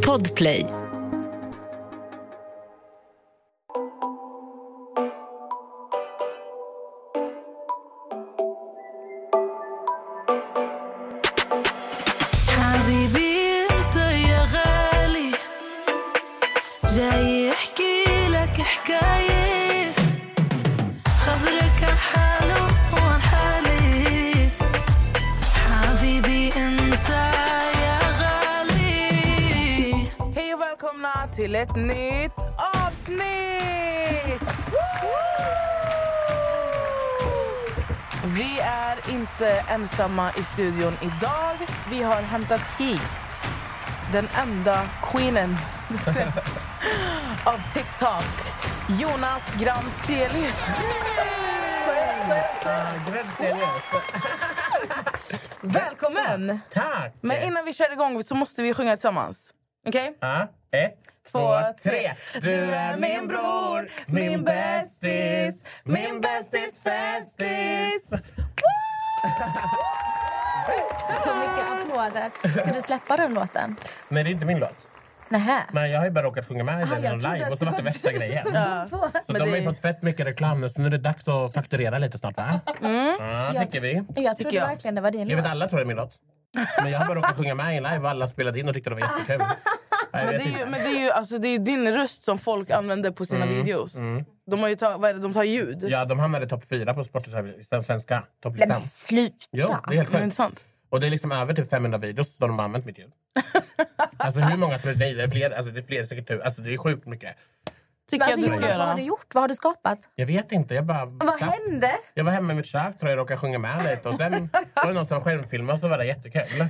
Podplay. Ensamma i studion idag. Vi har hämtat hit den enda queenen av TikTok, Jonas Grantzelius. Välkommen! Tack! Men innan vi kör igång så måste vi sjunga tillsammans. Okej? Ja, ett, Två, två, tre. Du är min bror, min bästis, min bästis festis. Så mycket applåder. Ska du släppa den låten? Nej, det är inte min låt. Nähä. Men jag har ju bara råkat sjunga med i den någon trodde live och så det var det värsta grejen. Ja. Så Men de har ju det- fått fett mycket reklam nu så nu är det dags att fakturera lite snart va? Mm. Ja, Jag- tycker vi. Jag trodde jag. verkligen det var din Jag vet låt. alla tror det är min låt. Men jag har bara råkat sjunga med i live och alla spelade in och tyckte det var jättekul. Men det är ju, men det är ju alltså, det är ju din röst som folk använder på sina videos. De har ju ta, vad är det, de tar ljud. Ja, de hamnade topp fyra på Spotify, svenska topplistan. men sluta. Jo, det är helt sjukt. inte sant? Och det är liksom över typ 500 videos där de har använt mitt ljud. alltså hur många som är det är fler, alltså det är fler säkert alltså det är sjukt mycket. Tycker alltså, jag du ska Jonas, vad har du gjort? Vad har du skapat? Jag vet inte, jag bara... Vad satt- hände? Jag var hemma i mitt kök tror jag råkade sjunga med lite och sen var det någon som skärmfilmade så var det jättekul.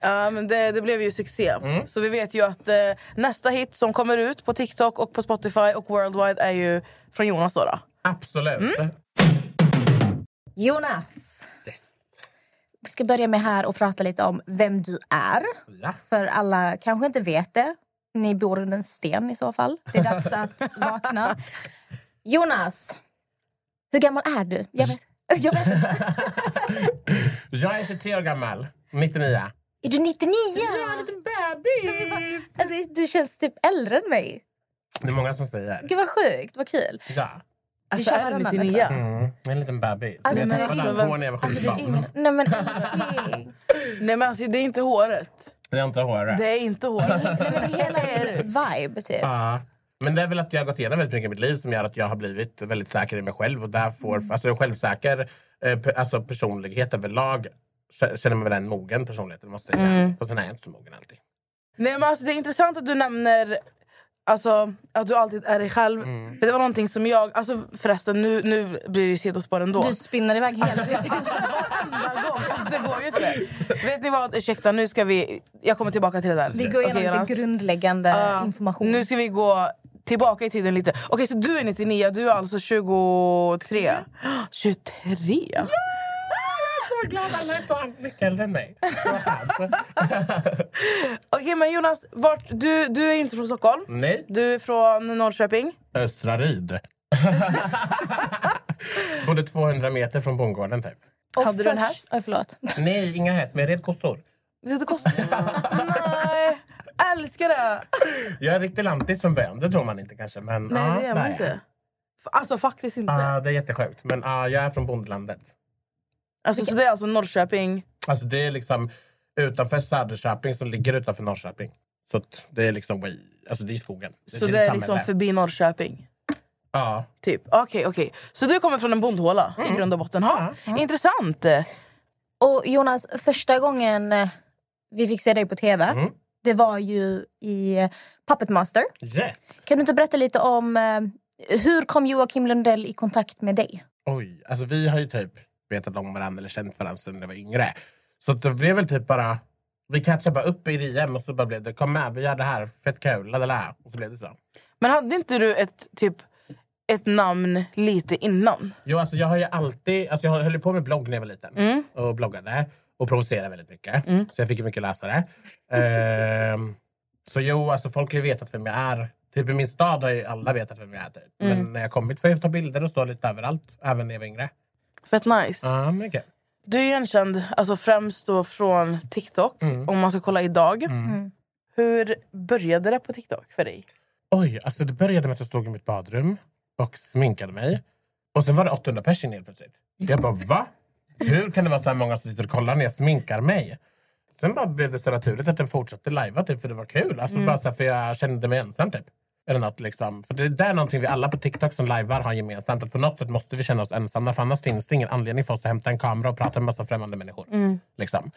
Ja, men det, det blev ju succé. Så vi vet ju att eh, nästa hit som kommer ut på TikTok och på Spotify och worldwide är ju från Jonas då. då. Absolut. Jonas. Yes. Vi ska börja med här och prata lite om vem du är. Ja. För alla kanske inte vet det. Ni bor under en sten i så fall. Det är dags att vakna. Jonas, hur gammal är du? Jag vet. Jag vet. Jag är 23 år gammal, 99. Är du 99? Jag är en liten bebis! Du, du känns typ äldre än mig. Det är många som säger. Gud vad sjukt, vad kul. Ja. Alltså är varannan 99? Mm, jag är en liten bebis. Alltså, jag är träffade ingen- Alkohol när jag var Alltså är 17. ingen... Nej men älskling. Nej men alltså det är inte håret. Jag har inte håret. Det är inte håret. Nej, men det är hela er vibe typ. Ja. Men det är väl att jag har gått igenom väldigt mycket i mitt liv som gör att jag har blivit väldigt säker i mig själv. Och där får, alltså en självsäker eh, alltså personlighet överlag känner mig väl en mogen personlighet. Måste jag säga. Fast sen är inte så mogen alltid. Nej men alltså det är intressant att du nämner Alltså att du alltid är dig själv. För det var någonting som jag, alltså förresten nu, nu blir det sidospår ändå. Du spinner iväg helt Varenda gång, alltså det går ju inte. Vet ni vad, ursäkta nu ska vi, jag kommer tillbaka till det där. Vi går igenom Jonas? lite grundläggande Ja, information. Nu ska vi gå tillbaka i tiden lite. Okej, så du är 99, du är alltså 23? 23? Så glad alla är så mycket äldre än mig. Okej, men Jonas, vart, du, du är ju inte från Stockholm. Nej, Du är från Norrköping. Östra Ryd. Både 200 meter från bondgården typ. Och Hade du en först- häst? Oj, förlåt. Nej, inga häst, men jag red kossor. Lite kostar. Nej, älskar det! Jag är riktig lantis från början, det tror man inte kanske. Men, Nej, ja, det är man där inte. F- Alltså faktiskt inte. Ja, det är jättesjukt. Men ja, jag är från bondlandet. Alltså, så det är alltså Norrköping. Alltså det är liksom utanför Söderköping som ligger utanför Norrköping. Så att det är liksom way- alltså det är i skogen. Så ett det är liksom förbi Norrköping. Ja. Typ. Okej, okej. Så du kommer från en bondhåla i grund och botten. Ha, Intressant. Och Jonas, första gången eh, vi fick se dig på tv, Mm. det var ju i eh, Puppet Master. Yes! Kan du inte berätta lite om eh, hur kom Joakim Lundell i kontakt med dig? Oj, alltså vi har ju typ vetat om varandra eller känt varandra sedan jag var yngre. Så det blev väl typ bara... Vi catchade bara upp i DM och så bara blev det kom med, vi gör det här, fett kul, lalala. Och så blev det så. Men hade inte du ett typ ett namn lite innan? Jo, alltså jag har ju alltid... Alltså jag höll på med blogg när jag var liten. Och bloggade. Och provocerade väldigt mycket. Så jag fick mycket läsare. Ehm, så jo, alltså folk har ju vetat vem jag är. Typ i min stad har ju alla vetat vem jag är. Typ. Men när jag kommit får jag ta bilder och stå lite överallt. Även när jag var yngre. Fett nice. Ja, mycket. Du är igenkänd alltså främst då från TikTok, Mm. om man ska kolla idag. Hur började det på TikTok för dig? Oj, alltså det började med att jag stod i mitt badrum och sminkade mig. Och sen var det 800 pers in helt plötsligt. Jag bara, va? Hur kan det vara så här många som sitter och kollar när jag sminkar mig? Sen bara blev det så naturligt att jag fortsatte lajva typ, för det var kul. Alltså bara så här, för jag kände mig ensam typ. Eller något, liksom. För det, det är någonting vi alla på TikTok som lajvar har gemensamt. Att på något sätt måste vi känna oss ensamma. För annars finns det ingen anledning för oss att hämta en kamera och prata med massa främmande människor. Liksom.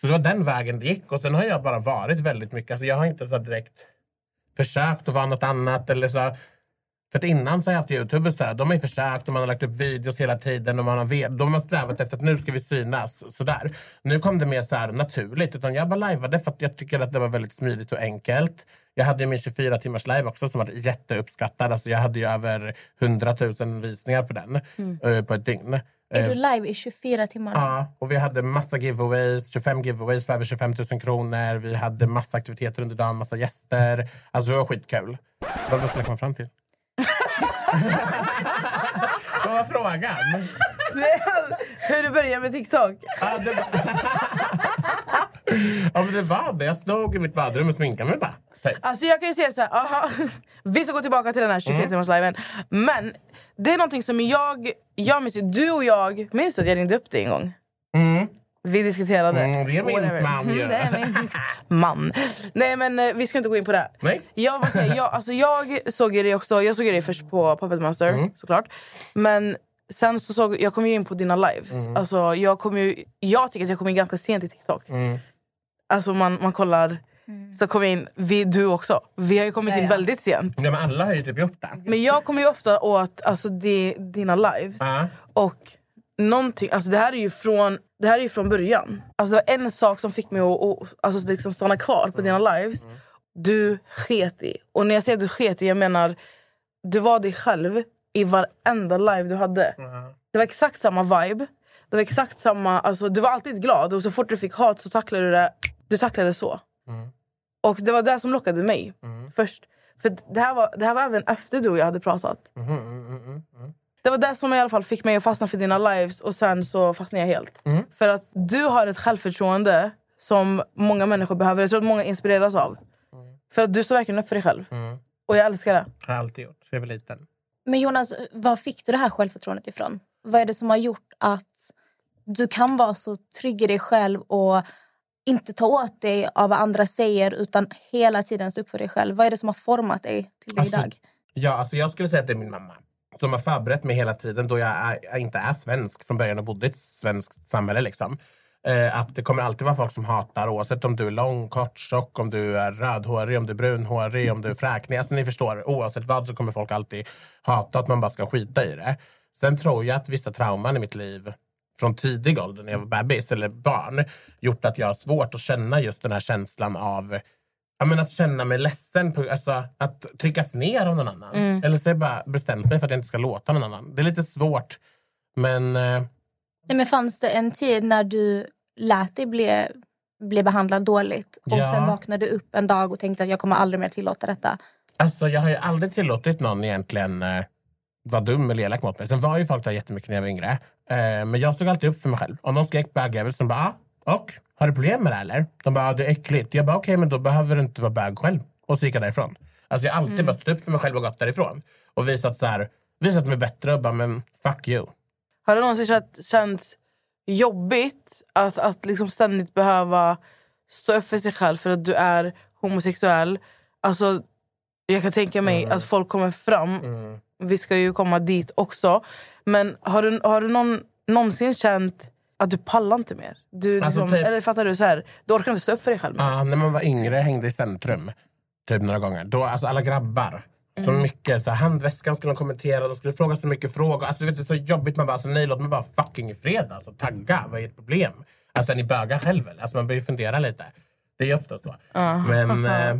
Så det var den vägen det gick. Och sen har jag bara varit väldigt mycket. Alltså jag har inte så direkt försökt att vara något annat. Eller så. För att innan så haft youtubers där, de har ju försökt och man har lagt upp videos hela tiden och man har, de har strävat efter att nu ska vi synas. Sådär. Nu kom det mer så här naturligt. Utan jag bara lajvade för att jag tycker att det var väldigt smidigt och enkelt. Jag hade ju min 24 timmars live också som var jätteuppskattad. Alltså jag hade ju över 100 000 visningar på den eh, på ett dygn. Är du live i 24 timmar? Ja, och vi hade massa giveaways, 25 giveaways för över 25 000 kronor. Vi hade massa aktiviteter under dagen, massa gäster. Alltså det var skitkul. Vad vad skulle jag komma fram till? Vad var frågan? Hur du började med TikTok? Ja, det var... ja, men det var det. Jag stod i mitt badrum och sminkade mig bara. Typ. Alltså jag kan ju säga så här, aha, vi ska gå tillbaka till den här 24 timmars liven. Men det är någonting som jag, jag minns, du och jag, minns du att jag ringde upp dig en gång? Mm. Vi diskuterade. Mm, det minns Whatever. man ju. Mm, det minns man. Nej men eh, vi ska inte gå in på det. Nej. Jag, bara säga, jag, alltså, jag såg ju dig också, jag såg ju dig först på Puppet Master Mm. såklart. Men sen så såg jag kom ju in på dina lives. Mm. Alltså, jag, kom ju, jag tycker att jag kom in ganska sent i TikTok. Mm. Alltså man, man kollar, så kom jag in, vi, du också. Vi har ju kommit Ja, in ja. väldigt sent. Ja, men alla har ju typ gjort det. Men jag kommer ju ofta åt alltså, di, dina lives. Ja. Och någonting, alltså det här är ju från, det här är ju från början. Alltså det var en sak som fick mig att, att alltså, liksom stanna kvar på dina lives. Du sket i. Och när jag säger du sket i, jag menar du var dig själv i varenda live du hade. Det var exakt samma vibe. Det var exakt samma, alltså, du var alltid glad och så fort du fick hat så tacklade du det, du tacklade det så. Och det var det som lockade mig först. För det här, var, det här var även efter du och jag hade pratat. Mm. Mm, mm, det var det som i alla fall fick mig att fastna för dina lives och sen så fastnade jag helt. För att du har ett självförtroende som många människor behöver. Jag tror att många inspireras av. För att du står verkligen upp för dig själv. Och jag älskar det. Har jag alltid gjort. Så jag var liten. Men Jonas, var fick du det här självförtroendet ifrån? Vad är det som har gjort att du kan vara så trygg i dig själv och inte ta åt dig av vad andra säger utan hela tiden stå upp för dig själv? Vad är det som har format dig till dig Alltså, idag? Ja, alltså jag skulle säga att det är min mamma. Som har förberett mig hela tiden då jag, är, jag inte är svensk från början och bodde i ett svenskt samhälle. Liksom. Eh, att det kommer alltid vara folk som hatar oavsett om du är lång, kort, tjock, om du är rödhårig, om du är brunhårig, om du är fräknig. Alltså ni förstår, oavsett vad så kommer folk alltid hata att man bara ska skita i det. Sen tror jag att vissa trauman i mitt liv från tidig ålder när jag var bebis eller barn gjort att jag har svårt att känna just den här känslan av Ja, men att känna mig ledsen, på, alltså, att tryckas ner av någon annan. Eller så har jag bara bestämt mig för att jag inte ska låta någon annan. Det är lite svårt, men eh, Nej, men fanns det en tid när du lät dig bli, bli behandlad dåligt och Ja. sen vaknade upp en dag och tänkte att jag kommer aldrig mer tillåta detta? alltså, jag har ju aldrig tillåtit någon egentligen eh, vara dum eller elak mot mig. Sen var ju folk där jättemycket när jag var yngre. Eh, men jag stod alltid upp för mig själv. Om de skrek bögjävel så bara, ah, och? Har du problem med det eller? De bara, ah, det är äckligt. Jag bara, okej men då behöver du inte vara bög själv. Och så gick jag därifrån. Alltså jag har alltid bara stått upp för mig själv och gått därifrån. Och visat, så här, visat mig bättre och bara, men fuck you. Har det någonsin känt- känts jobbigt att, att liksom ständigt behöva stå upp för sig själv för att du är homosexuell? Alltså, jag kan tänka mig att folk kommer fram. Vi ska ju komma dit också. Men har du, har du någon, någonsin känt att du pallar inte mer? Du, Alltså, liksom, typ- Eller fattar du? så här, Du orkar inte stå upp för dig själv mer. Ja, när man var yngre hängde i centrum typ några gånger. Då, alltså alla grabbar. Så mycket, så här, handväskan skulle de kommentera, de skulle fråga så mycket frågor. Alltså, vet du, så jobbigt. Man bara, alltså, nej låt mig bara fucking i fred. Alltså, tagga, vad är ert problem? Alltså är ni bögar själv eller? Alltså, man börjar ju fundera lite. Det är ju ofta så. Men, eh,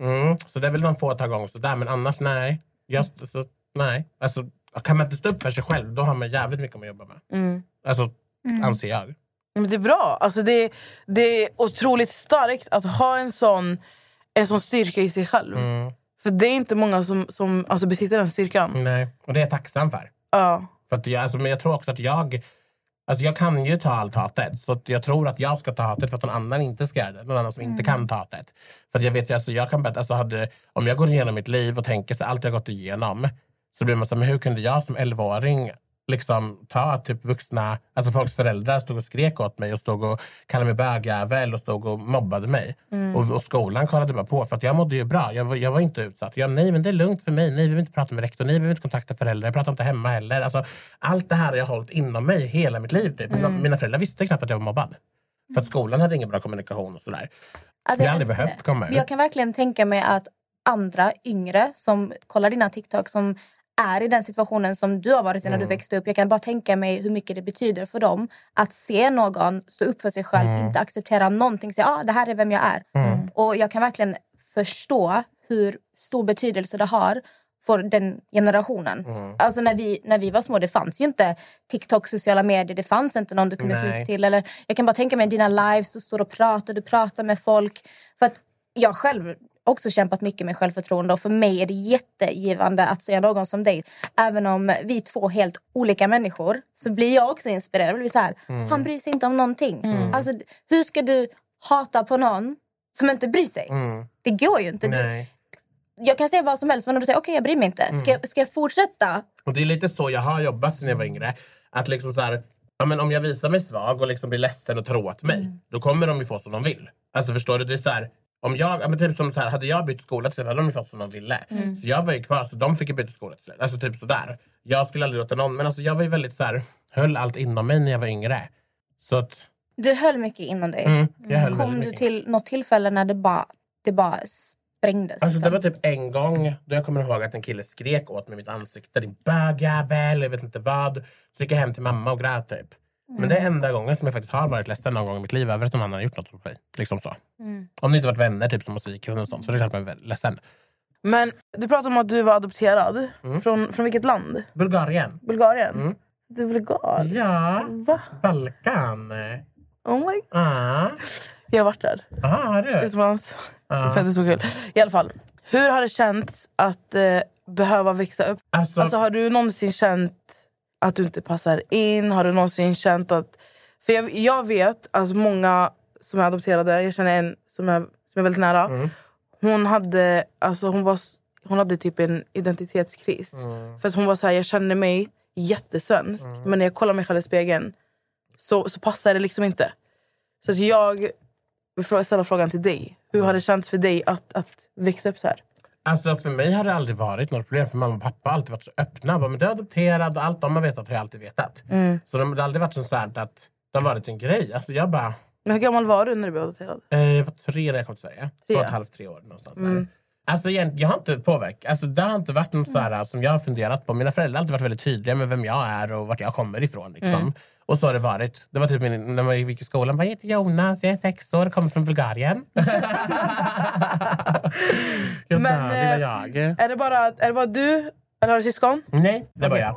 mm, så det är väl någon fåtal gånger sådär. Men annars nej. Just, alltså, nej. Alltså, kan man inte stå upp för sig själv då har man jävligt mycket att jobba med. Alltså, anser jag. Men det är bra. Alltså det, det är otroligt starkt att ha en sån, en sån styrka i sig själv. För det är inte många som, som alltså besitter den styrkan. Nej. Och det är jag tacksam för. Ja. För att jag, alltså, men jag tror också att jag Alltså jag kan ju ta allt hatet. Så jag tror att jag ska ta hatet för att någon annan inte ska göra det. Någon annan som inte kan ta hatet. För jag vet alltså jag kan berätta, alltså hade, om jag går igenom mitt liv och tänker sig allt jag gått igenom. Så blir man så här, men hur kunde jag som 11-åring liksom ta typ vuxna, alltså folks föräldrar stod och skrek åt mig och stod och kallade mig bögjävel och stod och mobbade mig. Och, och skolan kollade bara på för att jag mådde ju bra. Jag var, jag var inte utsatt. Jag, nej men det är lugnt för mig. Nej vi behöver inte prata med rektor. Nej vi behöver inte kontakta föräldrar. Jag pratar inte hemma heller. Alltså, allt det här har jag hållit inom mig hela mitt liv. Typ. Mina föräldrar visste knappt att jag var mobbad. För att skolan hade ingen bra kommunikation och sådär. Alltså, jag har aldrig behövt komma ut. Jag kan verkligen tänka mig att andra yngre som kollar dina TikTok som är i den situationen som du har varit i när du växte upp. Jag kan bara tänka mig hur mycket det betyder för dem att se någon stå upp för sig själv, inte acceptera någonting, säga ah, det här är vem jag är. Och jag kan verkligen förstå hur stor betydelse det har för den generationen. Alltså när vi, när vi var små, det fanns ju inte TikTok, sociala medier, det fanns inte någon du kunde se upp till. Eller, jag kan bara tänka mig dina lives, du står och pratar, du pratar med folk. För att jag själv också kämpat mycket med självförtroende och för mig är det jättegivande att se någon som dig. Även om vi är två helt olika människor så blir jag också inspirerad. Jag blir så här, Han bryr sig inte om någonting. Alltså, hur ska du hata på någon som inte bryr sig? Det går ju inte. Du, Nej. jag kan säga vad som helst men om du säger okej jag bryr mig inte. Ska, jag- ska jag fortsätta? Och det är lite så jag har jobbat sen jag var yngre. Att liksom så här, ja, men om jag visar mig svag och liksom blir ledsen och tar åt mig, då kommer de ju få som de vill. Alltså förstår du? Det är så här, om jag, ja, men typ som så här, hade jag bytt skola till hade de fått som de ville. Så jag var ju kvar, så de fick ju byta skola till. Alltså typ sådär. Jag skulle aldrig låta någon, men alltså jag var ju väldigt så här, höll allt inom mig när jag var yngre. Så att, Du höll mycket inom dig. mm, höll Kom du till något tillfälle när det bara, det bara sprängdes? Alltså det liksom? var typ en gång då jag kommer ihåg att en kille skrek åt mig i mitt ansikte. Din bögjävel, jag vet inte vad. Så gick jag hem till mamma och grät typ. Men det är enda gången som jag faktiskt har varit ledsen någon gång i mitt liv över att någon annan har gjort något mot mig. Liksom så. Om det inte varit vänner typ som har svikit och sånt så det är klart man är ledsen. Men du pratade om att du var adopterad. Från, från vilket land? Bulgarien. Bulgarien? Du är bulgar? Ja, Va? Balkan. Oh my God. Ah, Jag har varit där. ah, har du? Utomlands. Fett så kul. I alla fall. Hur har det känts att eh, behöva växa upp? Alltså, Alltså, har du någonsin känt att du inte passar in? Har du någonsin känt att... För jag, jag vet att många som är adopterade, jag känner en som är, som är väldigt nära. Hon hade, alltså, hon var, hon hade typ en identitetskris. För att hon var så här, jag känner mig jättesvensk. Men när jag kollar mig själv i spegeln så, så passar det liksom inte. Så att jag vill ställa frågan till dig. Hur har det känts för dig att, att växa upp så här? Alltså för mig har det aldrig varit något problem för mamma och pappa har alltid varit så öppna. Bara, men du är adopterad och allt de har vetat har jag alltid vetat. Så de, det har aldrig varit så att det har varit en grej. Alltså jag bara, Men hur gammal var du när du blev adopterad? eh, jag var tre när jag kom till Sverige. Två och ett halvt, tre år någonstans där. Alltså jag har inte påverkat. Alltså, det har inte varit något så här, som jag har funderat på. Mina föräldrar har alltid varit väldigt tydliga med vem jag är och vart jag kommer ifrån. Liksom. Och så har det varit. Det var typ min, när man gick i skolan. Jag heter Jonas, jag är sex år, kommer från Bulgarien. jag Men, lilla eh, jag. Är det bara, är det bara du eller har du syskon? Nej, det var Okej. jag.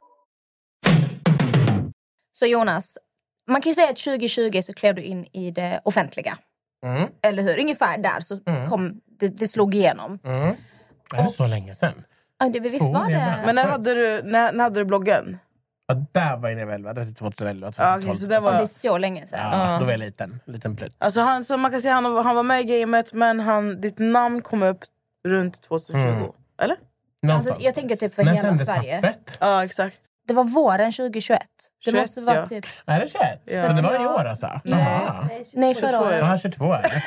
Så Jonas, man kan ju säga att 2020 så klev du in i det offentliga. Mm. Eller hur? Ungefär där så kom det, det slog igenom. Är det så länge sedan? Ja, det, visst var det? Men när hade du, när, när hade du bloggen? Ja, där var jag 11, det var 2011, Ja, 2012. okej, så det Ja, det är var, så länge sedan. ja, Då var jag liten, liten plutt. alltså han, så man kan säga han, han var med i gamet men han, ditt namn kom upp runt 2020. Eller? Alltså, jag tänker typ för När hela sändes Sverige. Pappret? Ja exakt. Det var våren 2021. Det 21, måste vara ja. typ... Är det 21? Ja. Så det var i år alltså? Jaha. Nej, förra året. Ja, 22 är det.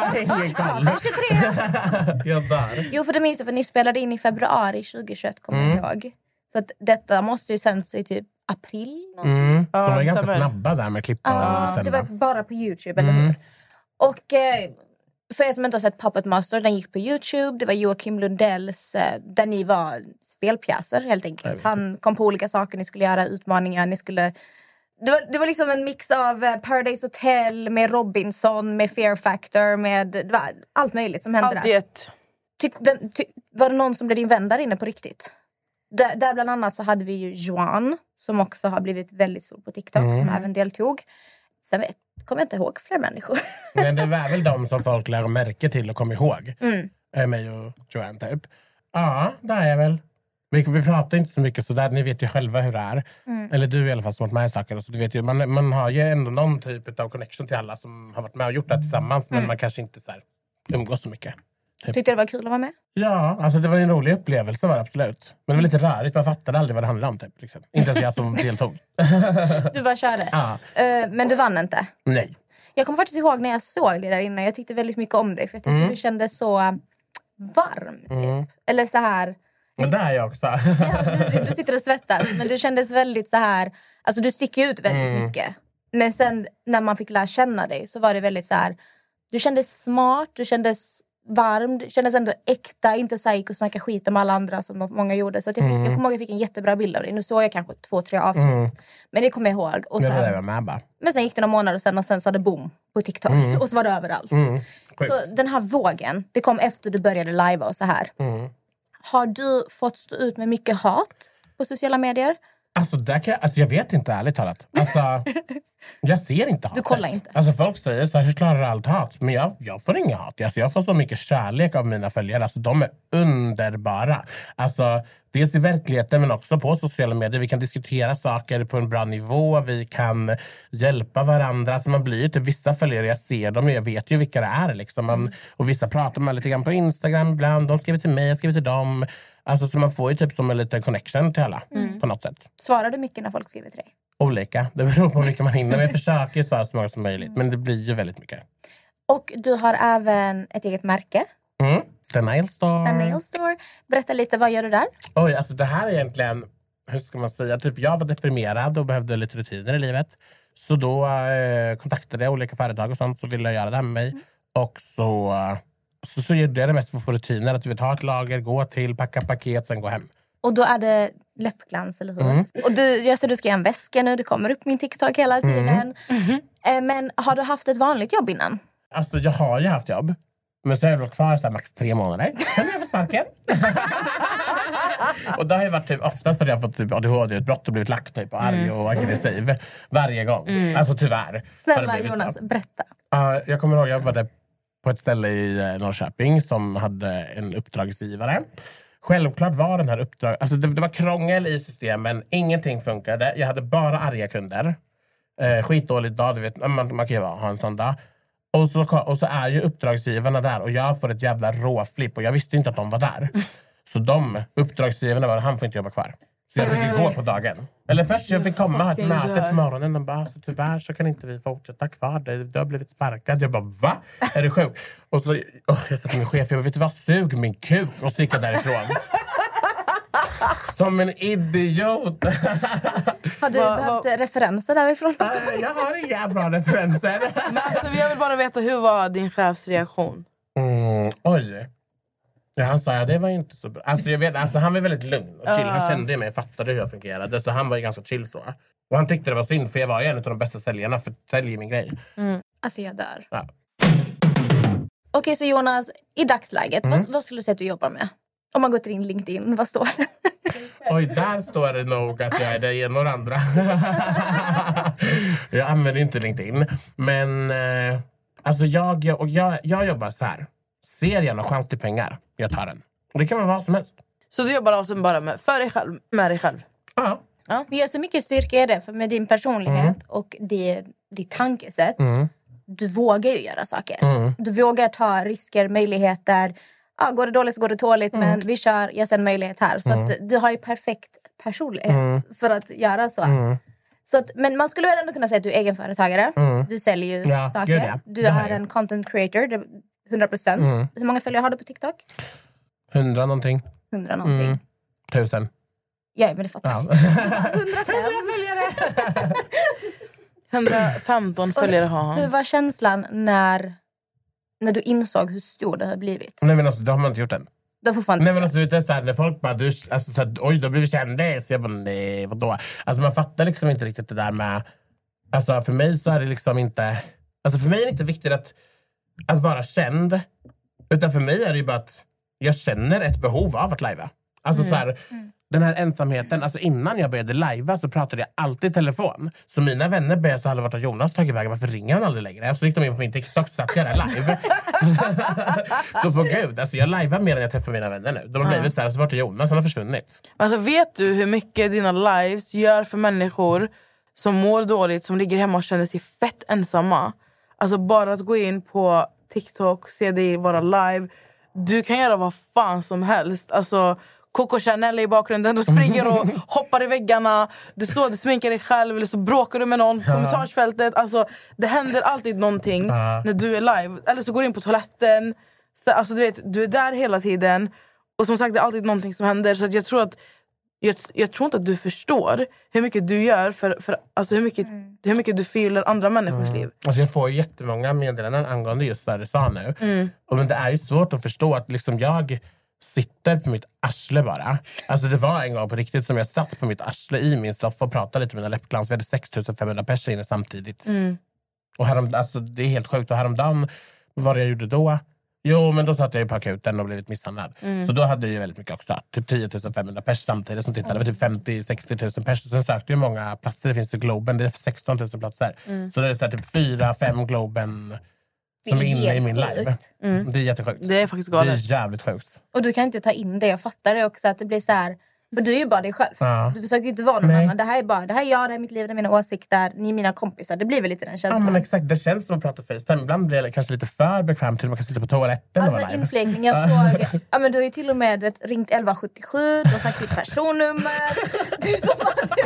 Alltså, jag är 23! Jag dör. Jo, för det minns jag, för ni spelade in i februari 2021 kommer Mm. jag ihåg. Så att detta måste ju sänts i typ april. Mm. De var Ja, ganska snabba där med klippa och Ja, det sända. var bara på Youtube, eller Mm. hur? Och eh, För er som inte har sett Puppet Master, den gick på Youtube. Det var Joakim Lundells, eh, där ni var spelpjäser helt enkelt. Han kom på olika saker ni skulle göra, utmaningar, ni skulle... Det var, det var liksom en mix av eh, Paradise Hotel med Robinson, med Fear Factor, med det var allt möjligt som hände Allt där. ett. Tyck, vem, ty, var det någon som blev din vän där inne på riktigt? Där, där bland annat så hade vi ju Joan som också har blivit väldigt stor på TikTok som även deltog. Sen vet, kommer jag inte ihåg fler människor. Men det var väl de som folk lär märke till och kommer ihåg. Mm. Eh, Mig och Joanne typ. Ja, det är jag väl. Vi, vi pratar inte så mycket så där, ni vet ju själva hur det är. Mm. Eller du i alla fall som varit med i saker. Så du vet ju, man, man har ju ändå någon typ av connection till alla som har varit med och gjort det här tillsammans. Mm. Men man kanske inte så här, umgås så mycket. Tyckte det var kul att vara med? Ja, alltså det var en rolig upplevelse var absolut. Men det var lite rörigt, man fattade aldrig vad det handlade om. Typ, liksom. Inte ens jag som deltog. Du bara körde. Ja. Eh, men du vann inte. Nej. Jag kommer faktiskt ihåg när jag såg dig där inne. Jag tyckte väldigt mycket om dig. För jag tyckte Mm. du kändes så varm. Typ. Eller så här... Men det är jag också. Ja, du, du sitter och svettas. Men du kändes väldigt så här... Alltså du sticker ut väldigt Mm. mycket. Men sen när man fick lära känna dig så var det väldigt så här... Du kändes smart, du kändes varm, kändes ändå äkta. Inte så här gick och snackade skit om alla andra som många gjorde. Så att jag, fick, Mm. jag kommer ihåg jag fick en jättebra bild av dig. Nu såg jag kanske två, tre avsnitt. Men det kommer jag ihåg. Och Det det sen, var med men sen gick det några månader sen och sen så hade boom på TikTok. Och så var det överallt. Mm. Så den här vågen, det kom efter du började live och så här. Mm. Har du fått stå ut med mycket hat på sociala medier? Alltså, där kan jag, alltså jag vet inte ärligt talat. Alltså, jag ser inte hatet. Du kollar inte? Alltså folk säger så här, hur klarar allt hat? Men jag, jag får inget hat. Alltså, jag får så mycket kärlek av mina följare. Alltså, de är underbara. Alltså, dels i verkligheten men också på sociala medier. Vi kan diskutera saker på en bra nivå. Vi kan hjälpa varandra. Alltså, man blir ju typ, vissa följare, jag ser dem och jag vet ju vilka det är. Liksom. Man, och vissa pratar man lite grann på Instagram ibland. De skriver till mig, jag skriver till dem. Alltså, så man får ju typ som en liten connection till alla på något sätt Svarar du mycket när folk skriver till dig? olika. Det beror på hur mycket man hinner. Men jag försöker svara så många som möjligt. Men det blir ju väldigt mycket. Och du har även ett eget märke, Mm. The Nail Store. The Nail Store. Berätta lite, vad gör du där? Oj, alltså det här är egentligen... Hur ska man säga? Typ jag var deprimerad och behövde lite rutiner i livet. Så då eh, kontaktade jag olika företag och sånt som ville göra det här med mig. Och så, eh, så, så gjorde jag det mest för att få rutiner. Att du vet, ha ett lager, gå till, packa paket, sen gå hem. Och då är det läppglans, eller hur? Mm. Och du, jag ser du ska göra en väska nu, det kommer upp min TikTok hela Mm. tiden. Eh, Men har du haft ett vanligt jobb innan? Alltså jag har ju haft jobb. Men så har jag varit kvar så här, max tre månader. Sen har jag fått sparken. och det har ju varit typ, oftast för att jag har fått typ ADHD-utbrott och blivit lack typ, och arg och aggressiv. Varje gång. Alltså tyvärr. det Snälla blivit så. Jonas, berätta. Ja, jag kommer ihåg jag jobbade på ett ställe i eh, Norrköping som hade en uppdragsgivare. Självklart var den här uppdrag... Alltså det, det var krångel i systemen, ingenting funkade. Jag hade bara arga kunder. Eh, skitdålig dag, du vet, man, man kan ju ha en sån dag. Och så, och så är ju uppdragsgivarna där och jag får ett jävla råflipp och jag visste inte att de var där. Så de uppdragsgivarna var han får inte jobba kvar. Så jag fick gå på dagen. Eller först jag fick komma ha ett fucking möte dör. på morgonen. De bara, alltså, tyvärr så kan inte vi fortsätta kvar. Du, har blivit sparkad. Jag bara, va? Är du sjuk? Och så, oh, jag sa till min chef, jag bara, vet du vad? Sug min kuk. Och så gick jag därifrån. Som en idiot. Har du Vad- behövt referenser därifrån? Eh, jag har inga bra referenser. Men alltså, jag vill bara veta, hur var din chefs reaktion? Mm, oj. Ja, han sa ja, det var inte så bra. Alltså, jag vet, alltså, han var väldigt lugn och chill. Han kände mig och fattade hur jag fungerade. Så han var ju ganska chill så. Och han tyckte det var synd för jag var ju en av de bästa säljarna för sälj min grej. Alltså jag dör. Ja. Okej, så Jonas, i dagsläget, Mm. vad, vad skulle du säga att du jobbar med? Om man går till din LinkedIn, vad står det? Oj, där står det nog att jag är det ena och det andra. jag använder inte LinkedIn. Men eh, alltså jag, och jag, jag jobbar så här. Ser jag någon chans till pengar, jag tar den. Och Det kan vara vad som helst. Så du jobbar alltså bara med, för dig själv, med dig själv? Ja. Det gör så mycket styrka i det, för med din personlighet Mm. och det, ditt tankesätt, du vågar ju göra saker. Mm. Du vågar ta risker, möjligheter. Ja, går det dåligt så går det dåligt, Mm. men vi kör, jag ser en möjlighet här. Så att du har ju perfekt personlighet Mm. för att göra så. så att, men man skulle väl ändå kunna säga att du är egenföretagare. Du säljer ju Mm. Ja, saker. gud ja. Du Det är. Mm. en content creator, det- 100 procent. Hur många följare har du på TikTok? Hundra någonting. 100 någonting. Tusen. Ja, men det fattar Ja. jag. 105. 115 följare har Hur han. var känslan när när du insåg hur stor det hade blivit? Nej men alltså det har man inte gjort än. Du har Nej men alltså det är så här, när folk bara, du, alltså, så här, oj du har blivit kändis. Jag bara, nej vadå? Alltså man fattar liksom inte riktigt det där med, alltså för mig så är det liksom inte, alltså för mig är det inte viktigt att, att vara känd. Utan för mig är det ju bara att jag känner ett behov av att lajva. Alltså så här, den här ensamheten, alltså innan jag började lajva så pratade jag alltid i telefon. Så mina vänner började säga, vart har Jonas tagit vägen? Varför ringer han aldrig längre? Så gick de in på min TikTok så satt jag där live. så på gud, alltså jag lajvar mer än jag träffar mina vänner nu. De har blivit så här, så vart är Jonas? Han har försvunnit. Alltså, vet du hur mycket dina lives gör för människor som mår dåligt, som ligger hemma och känner sig fett ensamma? Alltså bara att gå in på TikTok, se dig vara live. Du kan göra vad fan som helst. Alltså, Coco Chanel är i bakgrunden, du springer och hoppar i väggarna. Du står och sminkar dig själv eller så bråkar du med någon på kommentarsfältet. Alltså, det händer alltid någonting när du är live. Eller så går du in på toaletten. Så, alltså, du, vet, du är där hela tiden. Och som sagt, det är alltid någonting som händer. Så jag tror att jag, jag tror inte att du förstår hur mycket du gör för, för alltså hur, mycket, hur mycket du fyller andra människors liv. Alltså jag får jättemånga meddelanden angående just det du sa nu. Och men det är ju svårt att förstå att liksom jag sitter på mitt arsle bara. Alltså det var en gång på riktigt som jag satt på mitt arsle i min soffa och pratade lite med mina läppglans. Vi hade 6500 personer inne samtidigt. Och härom, alltså, det är helt sjukt. Och häromdagen, vad var det jag gjorde då? Jo, men då satt jag ju på akuten och blivit misshandlad. Så då hade jag ju väldigt mycket också. Typ 10 500 pers samtidigt som tittade. Det var typ 50-60 000 pers. Sen sökte ju många platser. Det finns i Globen. Det är 16 000 platser. Så det är så typ 4-5 Globen som är är inne i min live. sjukt. Det är jättesjukt. Det är faktiskt Det är galet. jävligt sjukt. Och du kan inte ta in det. Jag fattar det också. att det blir så här, För du är ju bara dig själv. Ja. Du försöker ju inte vara någon Nej. annan. Det här är bara det här är jag, det här är mitt liv, det är mina åsikter. Ni är mina kompisar. Det blir väl lite den Ja, känslan. men exakt, det känns som att prata Facetime. Ibland blir jag kanske lite för bekväm till att man kan sitta på toaletten och Alltså infläggning, jag såg... Ja, men du har ju till och med vet, ringt 1177, du har sagt ditt personnummer. Du är som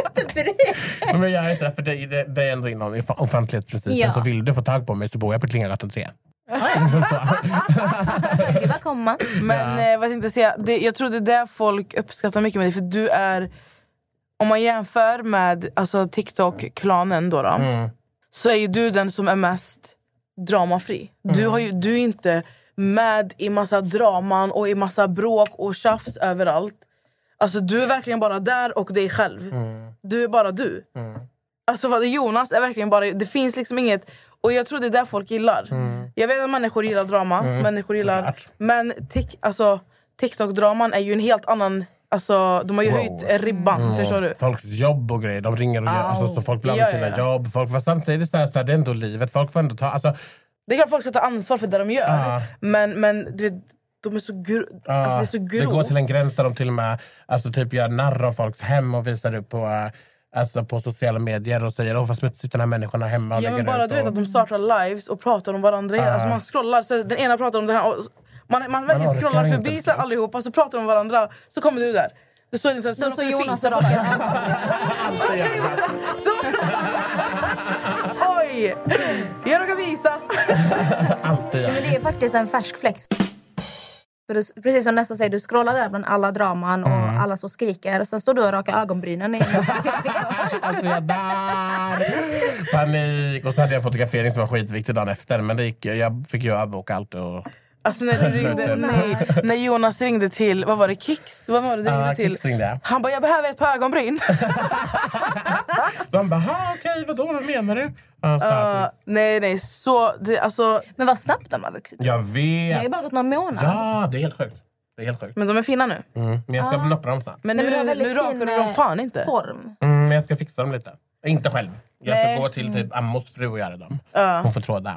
att du inte bryr dig. Men jag är inte det, för det, det, det är ändå inom off- offentlighetsprincipen. Ja. Så vill du få tag på mig så bor jag på Klingargatan 3. Det bara komma. Men eh, vad tänkte jag säga? Det, jag tror det är det folk uppskattar mycket med dig. För du är, om man jämför med alltså, TikTok-klanen då, då så är ju du den som är mest dramafri. Du, har ju, du är inte med i massa draman och i massa bråk och tjafs överallt. Alltså du är verkligen bara där och dig själv. Du är bara du. Alltså vad, Jonas är verkligen bara... Det finns liksom inget... Och jag tror det är det folk gillar. Jag vet att människor gillar drama. Människor gillar, men tik, alltså, TikTok-draman är ju en helt annan... Alltså, de har ju Wow. höjt ribban, förstår du? Folks jobb och grejer. De ringer och gör, alltså, så folk av Ja, sina ja, jobb. Folk, säger det, så här, så här, det är ändå livet. Folk får ändå ta... Alltså, Det är klart folk ska ta ansvar för det de gör. Ja. Men, men du vet, de är så, gro- alltså, det är så det grovt. går till en gräns där de till och med alltså, typ gör narr av folks hem och visar upp på, eh, alltså, på sociala medier och säger åh vad smutsigt den här människan har hemma. Och Ja, men bara ut du vet och, att de startar lives och pratar om varandra. Alltså man scrollar, så den ena pratar om den här. Och man, man verkligen orkar scrollar förbi så allihopa, så pratar de om varandra. Så kommer du där. Du står liksom, Så, så Jonas och. Oj! Jag råkar visa. alltid. Men det är faktiskt en färsk fläkt. För du, precis som nästan säger, du scrollar där bland alla draman och Mm. alla som skriker. Sen står du och rakar ögonbrynen. i- Alltså jag där! Panik! Och så hade jag fotografering som var skitviktig dagen efter. Men det gick, jag fick ju avboka allt. Och, Alltså när, ringde, nej, när Jonas ringde till, vad var det, Kicks? Vad var det du ringde Ja, till? Ringde. Han bara, jag behöver ett par ögonbryn. de bara, "Ha, okej vadå, vad menar du? Uh, nej, nej, så... Det, alltså, Men vad snabbt de har vuxit. jag Det har ju vet! bara gått några månader. Ja, det är helt sjukt. Det är helt sjukt. men de är fina nu. Mm. Men jag ska noppa dem snart. Men Nej, nu, men du har nu rakar du dem eh, fan inte. form. Mm, men jag ska fixa dem lite. Inte själv. Jag ska Nej. gå till typ Ammos fru och göra dem. Hon får tråda.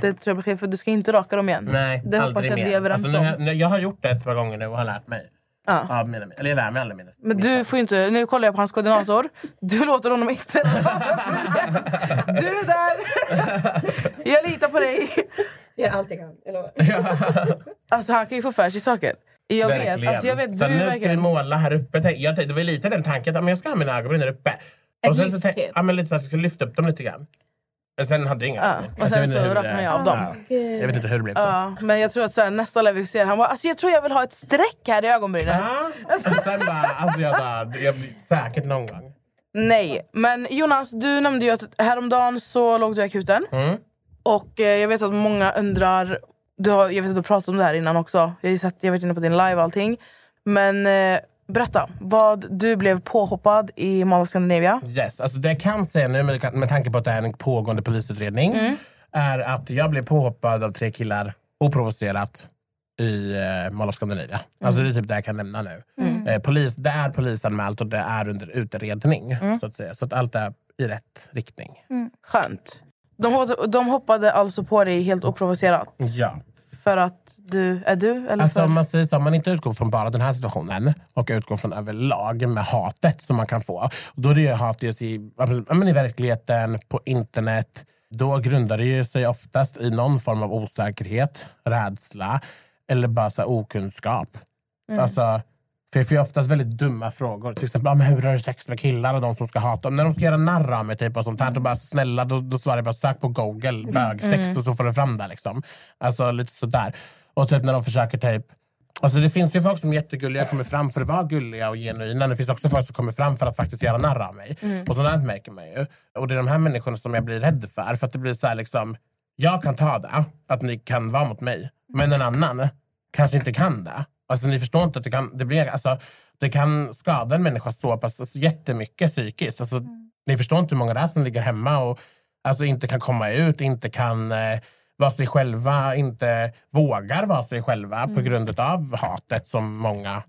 Det tror jag blir fel, för du ska inte raka dem igen. Nej, det hoppas aldrig jag att vi är överens alltså, nu, om. nu, Jag har gjort det ett par gånger nu och har lärt mig. Ja. Av mina, eller jag lär mig alla mina Men du får ju inte, nu kollar jag på hans koordinator. Du låter honom inte Jag litar på dig. Gör allt jag kan. Alltså han kan ju få för sig saker. Jag vet, Verkligen. alltså, jag vet så du nu ska vi verkligen... måla här uppe. Tänk- Jag, det var lite den tanken att men jag ska ha mina ögonbryn där uppe. Ett så lyft, tänk- typ. Ja, men lite så att jag ska lyfta upp dem lite grann. Men sen hade jag inga Ja, ögonbryn. och Jag sen inte så det- jag av dem. Ja. Jag vet inte hur det blev så. Ja, men jag tror att så här, nästa live vi ser han bara alltså jag tror jag vill ha ett streck här i ögonbrynen. Och sen bara, alltså jag bara, jag blir säkert någon gång. Nej, men Jonas du nämnde ju att häromdagen så låg du i akuten. Mm. Och eh, jag vet att många undrar, du har, jag vet att du har pratat om det här innan också. Jag har ju sett, jag vet inne på din live och allting. Men eh, berätta, vad du blev påhoppad i Mall of Scandinavia. Yes, alltså det jag kan säga nu med, med tanke på att det är en pågående polisutredning Mm. är att jag blev påhoppad av tre killar oprovocerat i eh, Mall of Scandinavia. Alltså det är typ det jag kan nämna nu. Mm. Eh, polis, det är polisanmält och det är under utredning. Mm. Så att säga. Så att allt är i rätt riktning. Skönt. De, de hoppade alltså på dig helt oprovocerat? Ja. För att du är du? Eller Alltså för... man säger så, om man inte utgår från bara den här situationen och utgår från överlag med hatet som man kan få. Då är det ju hat i, i verkligheten, på internet. Då grundar det ju sig oftast i någon form av osäkerhet, rädsla eller bara så okunskap. Alltså, för jag får oftast väldigt dumma frågor. Till exempel, ah, men hur har du sex med killar och de som ska hata? När de ska göra narr av mig typ, och sånt här, då bara snälla, då, då svarar jag bara sök på google bögsex och så får du fram det. Liksom. Alltså lite sådär. Och typ när de försöker typ Alltså det finns ju folk som är jättegulliga kommer fram för att vara gulliga och genuina. Det finns också folk som kommer fram för att faktiskt göra narr av mig. Och sådant märker man ju. Och det är de här människorna som jag blir rädd för. För att det blir så här liksom, jag kan ta det, att ni kan vara mot mig. Men en annan kanske inte kan det. Alltså ni förstår inte att det kan, det blir, alltså, det kan skada en människa så pass alltså, jättemycket psykiskt. Alltså, Ni förstår inte hur många det är som ligger hemma och alltså, inte kan komma ut, inte kan eh, vara sig själva, inte vågar vara sig själva på grund av hatet som många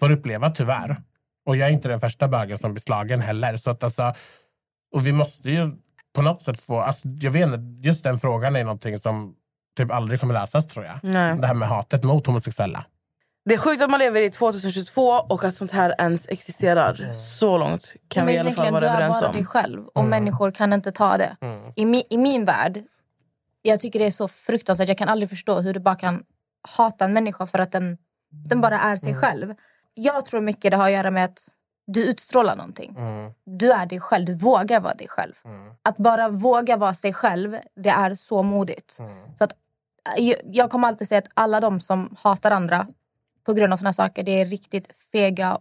får uppleva tyvärr. Och jag är inte den första bögen som blir slagen heller. Så att, alltså, och vi måste ju på något sätt få... Alltså, jag vet inte, just den frågan är någonting som typ aldrig kommer lösas tror jag. Nej. Det här med hatet mot homosexuella. Det är sjukt att man lever i 2022 och att sånt här ens existerar. Så långt kan vi i alla fall vara du är överens bara om. dig själv och människor kan inte ta det. I, mi, I min värld, jag tycker det är så fruktansvärt. Jag kan aldrig förstå hur du bara kan hata en människa för att den, den bara är sig själv. Jag tror mycket det har att göra med att du utstrålar någonting. Du är dig själv, du vågar vara dig själv. Att bara våga vara sig själv, det är så modigt. Så att, eh, jag- jag kommer alltid säga att alla de som hatar andra på grund av såna saker, det är riktigt fega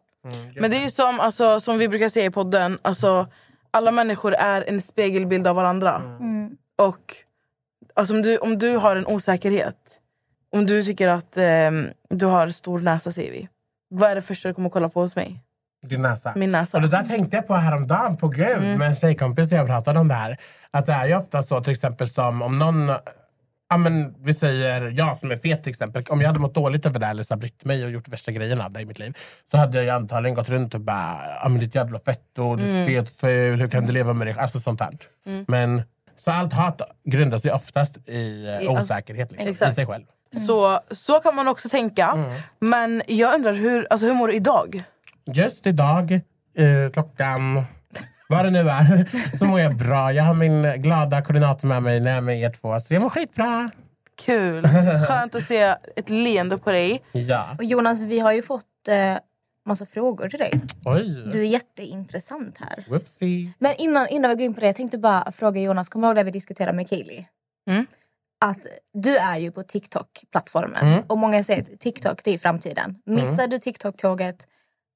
Men det är ju som, alltså, som vi brukar säga i podden. Alltså, alla människor är en spegelbild av varandra. Och alltså, om, du, om du har en osäkerhet. Om du tycker att ehm, du har stor näsa säger vi. Vad är det första du kommer kolla på hos mig? Din näsa. Min näsa. Och det där tänkte jag på häromdagen på Gud med en tjejkompis jag pratade om det här. Att det är ju ofta så till exempel som om någon Ja, men vi säger jag som är fet till exempel. Om jag hade mått dåligt över det eller så brytt mig och gjort värsta grejerna av det i mitt liv. Så hade jag ju antagligen gått runt och bara, ja men ditt jävla fetto, du är fetful, hur kan du leva med dig? Alltså sånt här. Men så allt hat grundas ju oftast i eh, osäkerhet liksom, i sig själv. Så, så kan man också tänka. Men jag undrar, hur, alltså, hur mår du idag? Just idag, eh, klockan vad det nu är, så mår jag bra. Jag har min glada koordinator med mig när jag är med er två. Så jag mår skitbra. Kul. Skönt att se ett leende på dig. Ja. Och Jonas, vi har ju fått eh, massa frågor till dig. Oj. Du är jätteintressant här. Whoopsie. Men innan, innan vi går in på det, jag tänkte bara fråga Jonas, kommer du ihåg det vi diskuterade med Kaeli? Mm. Att du är ju på TikTok-plattformen och många säger att TikTok det är framtiden. Missar du TikTok-tåget,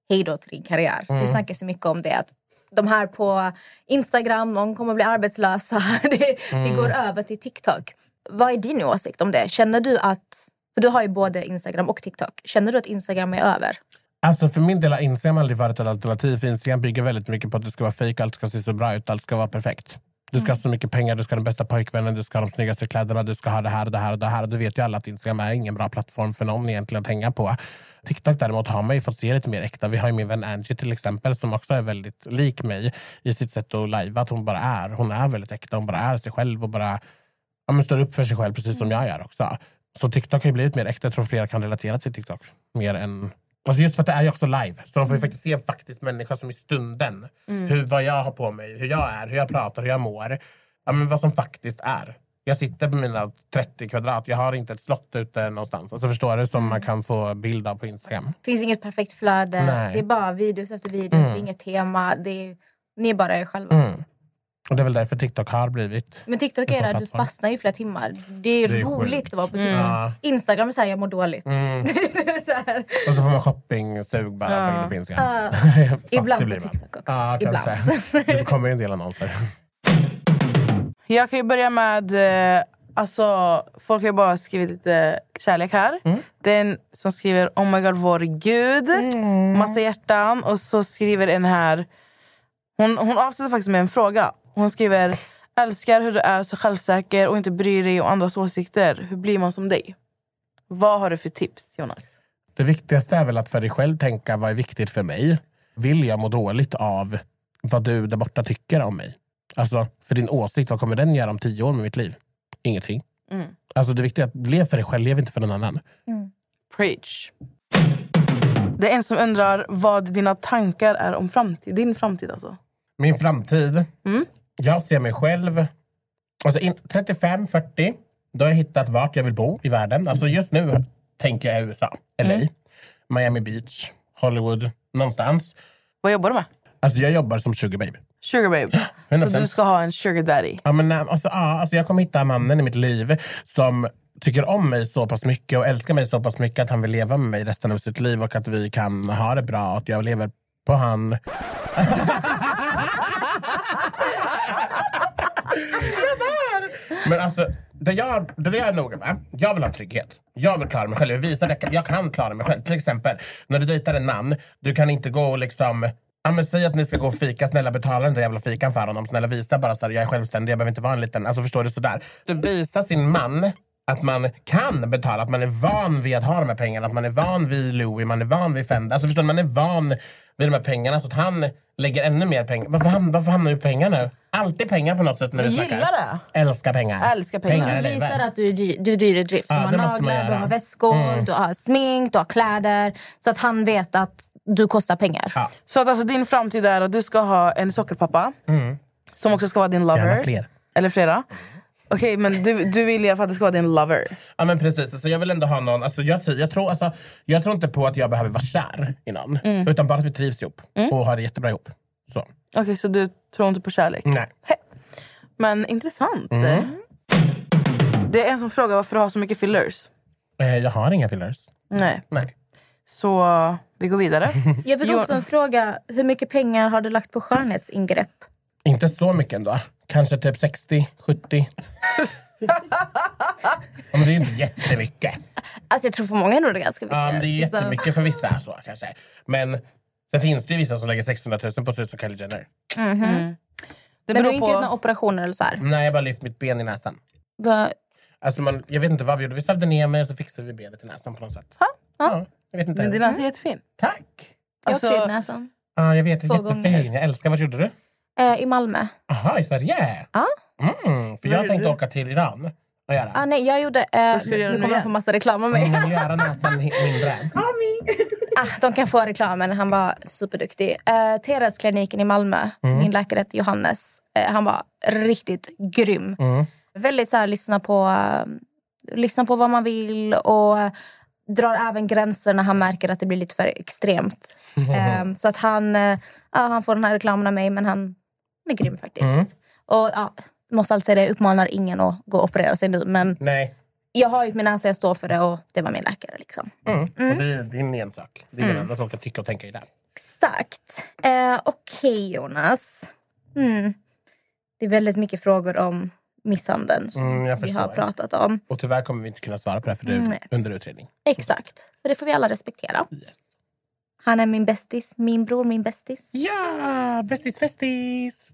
hej då till din karriär. Det snackas så mycket om det att de här på Instagram, de kommer bli arbetslösa. det, det går över till TikTok. Vad är din åsikt om det? Känner du att, för du har ju både Instagram och TikTok, känner du att Instagram är över? Alltså för min del har Instagram aldrig varit ett alternativ. Instagram bygger väldigt mycket på att det ska vara fejk, allt ska se så bra ut, allt ska vara perfekt. Du ska ha så mycket pengar, du ska ha den bästa pojkvännen, du ska ha de snyggaste kläderna, du ska ha det här, det här och det här. Och du vet ju alla att Instagram är ingen bra plattform för någon egentligen att hänga på. TikTok däremot har man ju fått se lite mer äkta. Vi har ju min vän Angie till exempel som också är väldigt lik mig i sitt sätt att lajva. Att hon bara är. Hon är väldigt äkta, hon bara är sig själv och bara ja, men står upp för sig själv precis som jag gör också. Så TikTok har ju blivit mer äkta. Jag tror fler kan relatera till TikTok. Mer än... Alltså just för att det är ju också live. Så de får ju faktiskt se en faktisk människa som i stunden. Hur, vad jag har på mig, hur jag är, hur jag pratar, hur jag mår. ja, men vad som faktiskt är. Jag sitter på mina 30 kvadrat, jag har inte ett slott ute någonstans. Alltså förstår du? Som man kan få bild av på Instagram. finns inget perfekt flöde. Nej. Det är bara videos efter videos. Det är inget tema. Det är, ni är bara er själva. Mm. Och det är väl därför TikTok har blivit... Men TikTok är där, du fastnar i flera timmar. Det är, Det är roligt sjukt. att vara på TikTok. Ja. Instagram är såhär, jag mår dåligt. Mm. Så här. Och så får man shopping-sug bara Ja. att finns. Ja. Ibland på. TikTok också. Ja, Ibland. Det kommer ju en del annonser. Jag kan ju börja med... Eh, alltså, folk har ju bara skrivit lite kärlek här. Det är en som skriver oh my god vår gud. Massa hjärtan. Och så skriver en här... Hon, hon avslutar faktiskt med en fråga. Hon skriver älskar hur du är så självsäker och inte bryr dig om andras åsikter. Hur blir man som dig? Vad har du för tips Jonas? Det viktigaste är väl att för dig själv tänka vad är viktigt för mig. Vill jag må dåligt av vad du där borta tycker om mig? Alltså, för din åsikt, vad kommer den göra om tio år med mitt liv? Ingenting. Alltså det viktiga är att lev för dig själv, lev inte för någon annan. Preach. Det är en som undrar vad dina tankar är om framtid. Din framtid alltså. Min framtid, jag ser mig själv... Alltså in, 35, 40, då har jag hittat vart jag vill bo i världen. Alltså just nu tänker jag USA, LA, Miami Beach, Hollywood, någonstans. Vad jobbar du med? Alltså jag jobbar som sugar babe. Sugar babe. Så 100%. du ska ha en sugar daddy. Ja, men, alltså, ja, alltså, jag kommer hitta mannen i mitt liv som tycker om mig så pass mycket och älskar mig så pass mycket att han vill leva med mig resten av sitt liv och att vi kan ha det bra och att jag lever på han. Jag dör! Men alltså, det jag, det jag är noga med, jag vill ha trygghet. Jag vill klara mig själv. Jag visar att jag kan, jag kan klara mig själv. Till exempel, när du dejtar en man, du kan inte gå och liksom Ja, men säg att ni ska gå och fika, snälla betala den där jävla fikan för honom. Snälla visa bara så här, jag är självständig, jag behöver inte vara en liten... Alltså förstår du sådär. Du visar sin man att man kan betala, att man är van vid att ha de här pengarna. Att man är van vid Louis, man är van vid Fender. Alltså förstår du, man är van vid de här pengarna så att han lägger ännu mer pengar. Varför, ham- varför hamnar du pengar nu? Alltid pengar på något sätt när vi snackar. gillar det. Älskar pengar. Älskar pengar. är Du visar att du är du är dyr i drift. Ja, du har naglar, du har väskor, du har smink, du har kläder. Så att han vet att du kostar pengar. Ja. Så att alltså din framtid är att du ska ha en sockerpappa. Som också ska vara din lover. Gärna fler. Eller flera. Okej, men du, du vill i alla fall att det ska vara din lover. Ja men precis, alltså, jag vill ändå ha någon, alltså, jag, säger- jag, tror, alltså, jag tror inte på att jag behöver vara kär i någon. Utan bara att vi trivs ihop och har det jättebra ihop. Så. Okej, så du tror inte på kärlek? Nej. Men intressant. Det är en som frågar varför du har så mycket fillers. Eh, jag har inga fillers. Nej. Nej. Så vi går vidare. Jag fick också en fråga. Hur mycket pengar har du lagt på skönhetsingrepp? Inte så mycket ändå. Kanske typ 60, 70. Ja, men det är ju inte jättemycket. Alltså jag tror för många är nog det ganska mycket. Ja, det är Liksom. jättemycket för vissa. Så, kanske. Men sen finns det ju vissa som lägger 600 000 på ut som Kylie Jenner. Det Men du har inte gjort några operationer eller så här? Nej, jag bara lyft mitt ben i näsan. Va- Alltså man, jag vet inte vad vi gjorde. Vi sövde ner mig och så fixade vi benet i näsan på något sätt. Ja, jag vet inte. Men din näsa är jättefin. Tack! Jag har Alltså- också gjort näsan. Ja, jag vet. Det är Två jättefin. gånger. Jag älskar. Vad gjorde du? Eh, I Malmö. Aha, i Sverige? Ja. Mm, för jag tänkte åka till Iran och göra. Ah, nej, jag gjorde... Eh, nu kommer igen? få massa reklam om mig. Mm, men göra näsan mindre. Ah, de kan få reklamen. Han var superduktig. Eh, Teräskliniken i Malmö, min läkare heter Johannes. Eh, han var riktigt grym. Väldigt så här, lyssna på, eh, lyssna på vad man vill och eh, drar även gränser när han märker att det blir lite för extremt. Eh, så att han, ja, han får den här reklamen av mig, men han, han är grym faktiskt. Och ja, måste alltid säga det, jag uppmanar ingen att gå och operera sig nu. Men Nej. jag har ju min näsa, jag står för det och det var min läkare. Liksom. Mm. Och det är din ensak. Det är ingen annan som ska tycka och tänka i det. Exakt. Eh, Okej, Jonas. Mm. Det är väldigt mycket frågor om misshandeln som Mm, jag vi har pratat om. Och tyvärr kommer vi inte kunna svara på det för det är Nej. under utredning. Exakt. Och det får vi alla respektera. Yes. Han är min bästis, min bror, min bästis. Ja, bästis festis!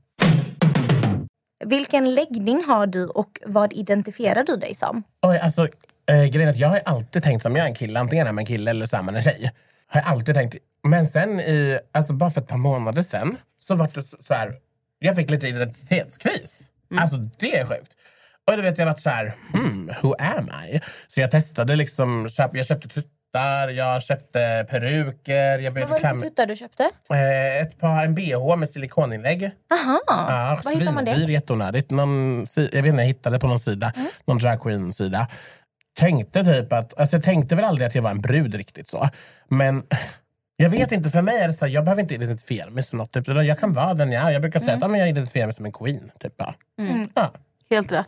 Vilken läggning har du och vad identifierar du dig som? Oj, alltså, eh, grejen är att jag har alltid tänkt som jag är en kille, antingen är man en kille eller så är man en tjej. Har jag alltid tänkt. Men sen i, alltså bara för ett par månader sen så var det så, så här, jag fick lite identitetskris. Alltså det är sjukt. Och du vet jag varit så här, hmm, who am I? Så jag testade liksom, köp, jag köpte t- tuttar, jag köpte peruker. Jag Vad var det för tuttar du köpte? Eh, ett par, en bh med silikoninlägg. Aha, Ja, var hittar man det? svindyr, jätteonödigt. Någon, jag vet inte, jag hittade på någon sida. Mm. Någon dragqueen-sida. Tänkte typ att, alltså jag tänkte väl aldrig att jag var en brud riktigt så. Men jag vet inte, för mig är det så här, jag behöver inte identifiera mig som något. Typ. Jag kan vara den jag är. Jag brukar säga Mm. att jag identifierar mig som en queen. Typ, ja. Ja. Helt rätt.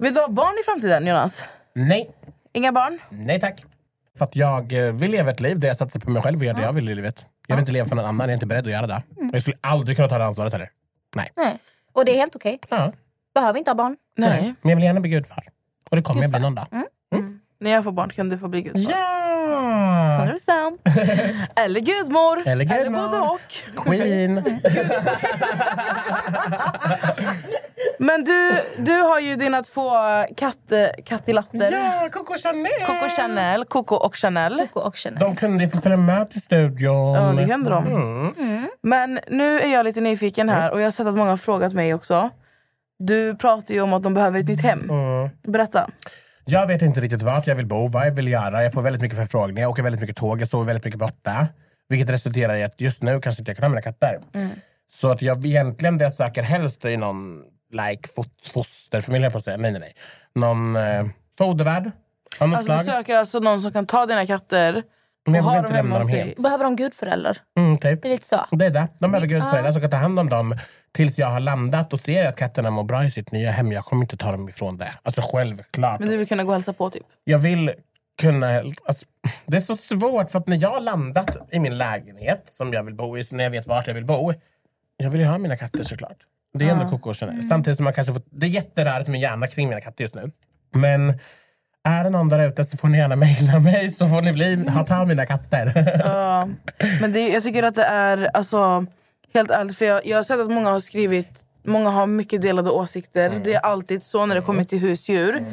Vill du ha barn i framtiden, Jonas? Nej, Inga barn? nej tack. För att jag eh, vill leva ett liv där jag satsar på mig själv och gör det jag vill i livet. Jag vill inte leva för någon annan, jag är inte beredd att göra det. Mm. Jag skulle aldrig kunna ta det ansvaret heller. Nej. Nej. Och det är helt okej. Ja. Behöver inte ha barn. Nej. Men jag vill gärna bli gudfar. Och det kommer jag bli någon dag. När jag får barn kan du få bli gudfar. Ja! 100%. Eller gudmor. Eller gudmor. både och. Queen! Men du, du har ju dina två katt, kattilatter. Ja, Coco Chanel! Coco Chanel, Coco och Chanel. Coco och Chanel. De kunde få följa med till studion. Ja, det kunde de. Mm. Men nu är jag lite nyfiken här och jag har sett att många har frågat mig också. Du pratar ju om att de behöver ett nytt hem. Mm. Berätta. Jag vet inte riktigt vart jag vill bo, vad jag vill göra. Jag får väldigt mycket förfrågningar, jag åker väldigt mycket tåg, jag sover väldigt mycket borta. Vilket resulterar i att just nu kanske inte jag kan ha mina katter. Så att jag egentligen det jag söker helst är någon like, fosterfamilj, jag på att säga. Nej, nej, nej. Någon eh, fodervärd av något Alltså, du slag. söker alltså någon som kan ta dina katter Men jag och vill ha inte dem hemma lämna dem hos sig. helt. Behöver de gudföräldrar? Mm, typ. Det är lite så. Det är det. De behöver gudföräldrar som kan ta hand om dem tills jag har landat och ser att katterna mår bra i sitt nya hem. Jag kommer inte ta dem ifrån det. Alltså självklart. Men du vill kunna gå och hälsa på typ. Jag vill kunna... Alltså, det är så svårt för att när jag har landat i min lägenhet som jag vill bo i, så när jag vet vart jag vill bo. Jag vill ju ha mina katter såklart. Det är ändå Coco och Chanel. Samtidigt som man kanske får, det är jätterörigt med hjärna kring mina katter just nu. Men är det någon där ute så får ni gärna mejla mig så får ni bli, ha ta mina katter. Ja. Men det, jag tycker att det är, alltså, helt ärligt, för jag, jag har sett att många har skrivit, många har mycket delade åsikter. Mm. Det är alltid så när det kommer till husdjur.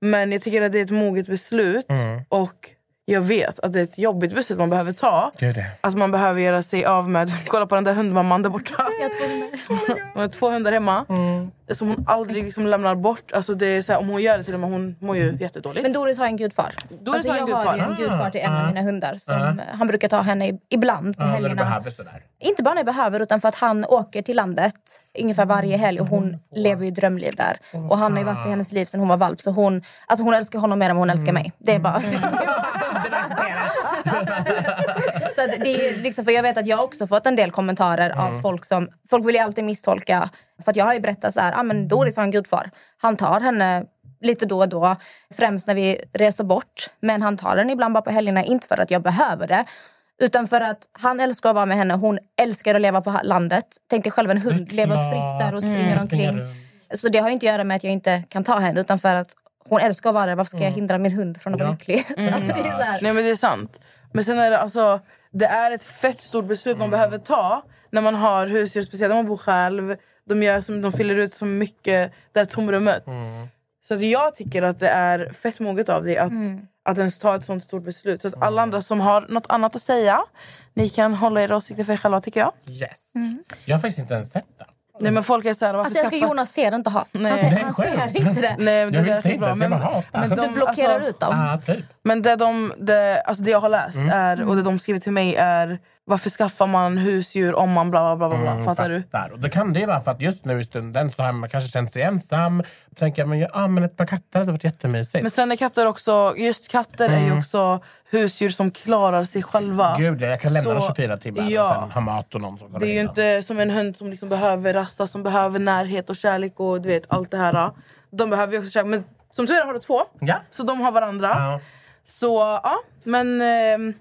Men jag tycker att det är ett moget beslut. Mm. Och jag vet att det är ett jobbigt beslut man behöver ta. Gud, det. Att man behöver göra sig av med, kolla på den där hundmamman där borta. Jag tror hundar. Hon har två hundar hemma. Mm. Som hon aldrig liksom lämnar bort. Alltså det är så här, om hon gör det till och med, hon mår ju jättedåligt. Men Doris har en gudfar. Doris har en jag har gudfar. en gudfar till en av mina hundar. Som Han brukar ta henne i- ibland på när helgerna. behöver sådär. Inte bara när jag behöver utan för att han åker till landet ungefär varje helg och hon lever ju drömliv där. Och han har ju varit i hennes liv sedan hon var valp så hon, alltså hon älskar honom mer än hon älskar mig. Det är bara... så att det är liksom, för jag vet att jag också fått en del kommentarer av folk som, folk vill ju alltid misstolka. För att jag har ju berättat så här, ah, men Doris har en gudfar. Han tar henne lite då och då, främst när vi reser bort. Men han tar den ibland bara på helgerna, inte för att jag behöver det. Utan för att han älskar att vara med henne, hon älskar att leva på landet. Tänk dig själv en hund, lever fritt där och springer Mm. omkring. Så det har inte att göra med att jag inte kan ta henne utan för att hon älskar att vara där. Varför ska jag hindra min hund från att vara lycklig? Alltså, det är så här. Nej men det är sant. Men sen är det alltså, det är ett fett stort beslut man behöver ta när man har husdjur, speciellt när man bor själv. De, gör som, de fyller ut så mycket det här tomrummet. Så att jag tycker att det är fett moget av dig att, att ens ta ett sånt stort beslut. Så att alla andra som har något annat att säga, ni kan hålla era åsikter för er själva tycker jag. Yes. Jag har faktiskt inte ens sett det. Nej men folk är såhär, varför Alltså jag ska skaffa... Jonas ser inte hat. Nej. Han, ser, han ser inte det. Nej, men det Jag visste inte bra. ens, jag Men, men Du de- blockerar alltså- ut dem. Ja, typ. Men det, de, det, alltså det jag har läst är, och det de skriver till mig är varför skaffar man husdjur om man bla bla bla bla. bla. Fattar du? Och då kan det vara för att just nu i stunden så har man kanske känt sig ensam. Tänker men, ja, men ett par katter hade varit jättemysigt. Men sen är katter också, just katter är ju också husdjur som klarar sig själva. Gud, ja, jag kan lämna dem Så- 24 timmar ja. och sen ha mat och någon som Det är ju in. inte som en hund som liksom behöver rasta, som behöver närhet och kärlek och du vet allt det här. De behöver ju också kärlek. Men som tur är har du två, Ja. så de har varandra. Ja. Så ja, men... ehm,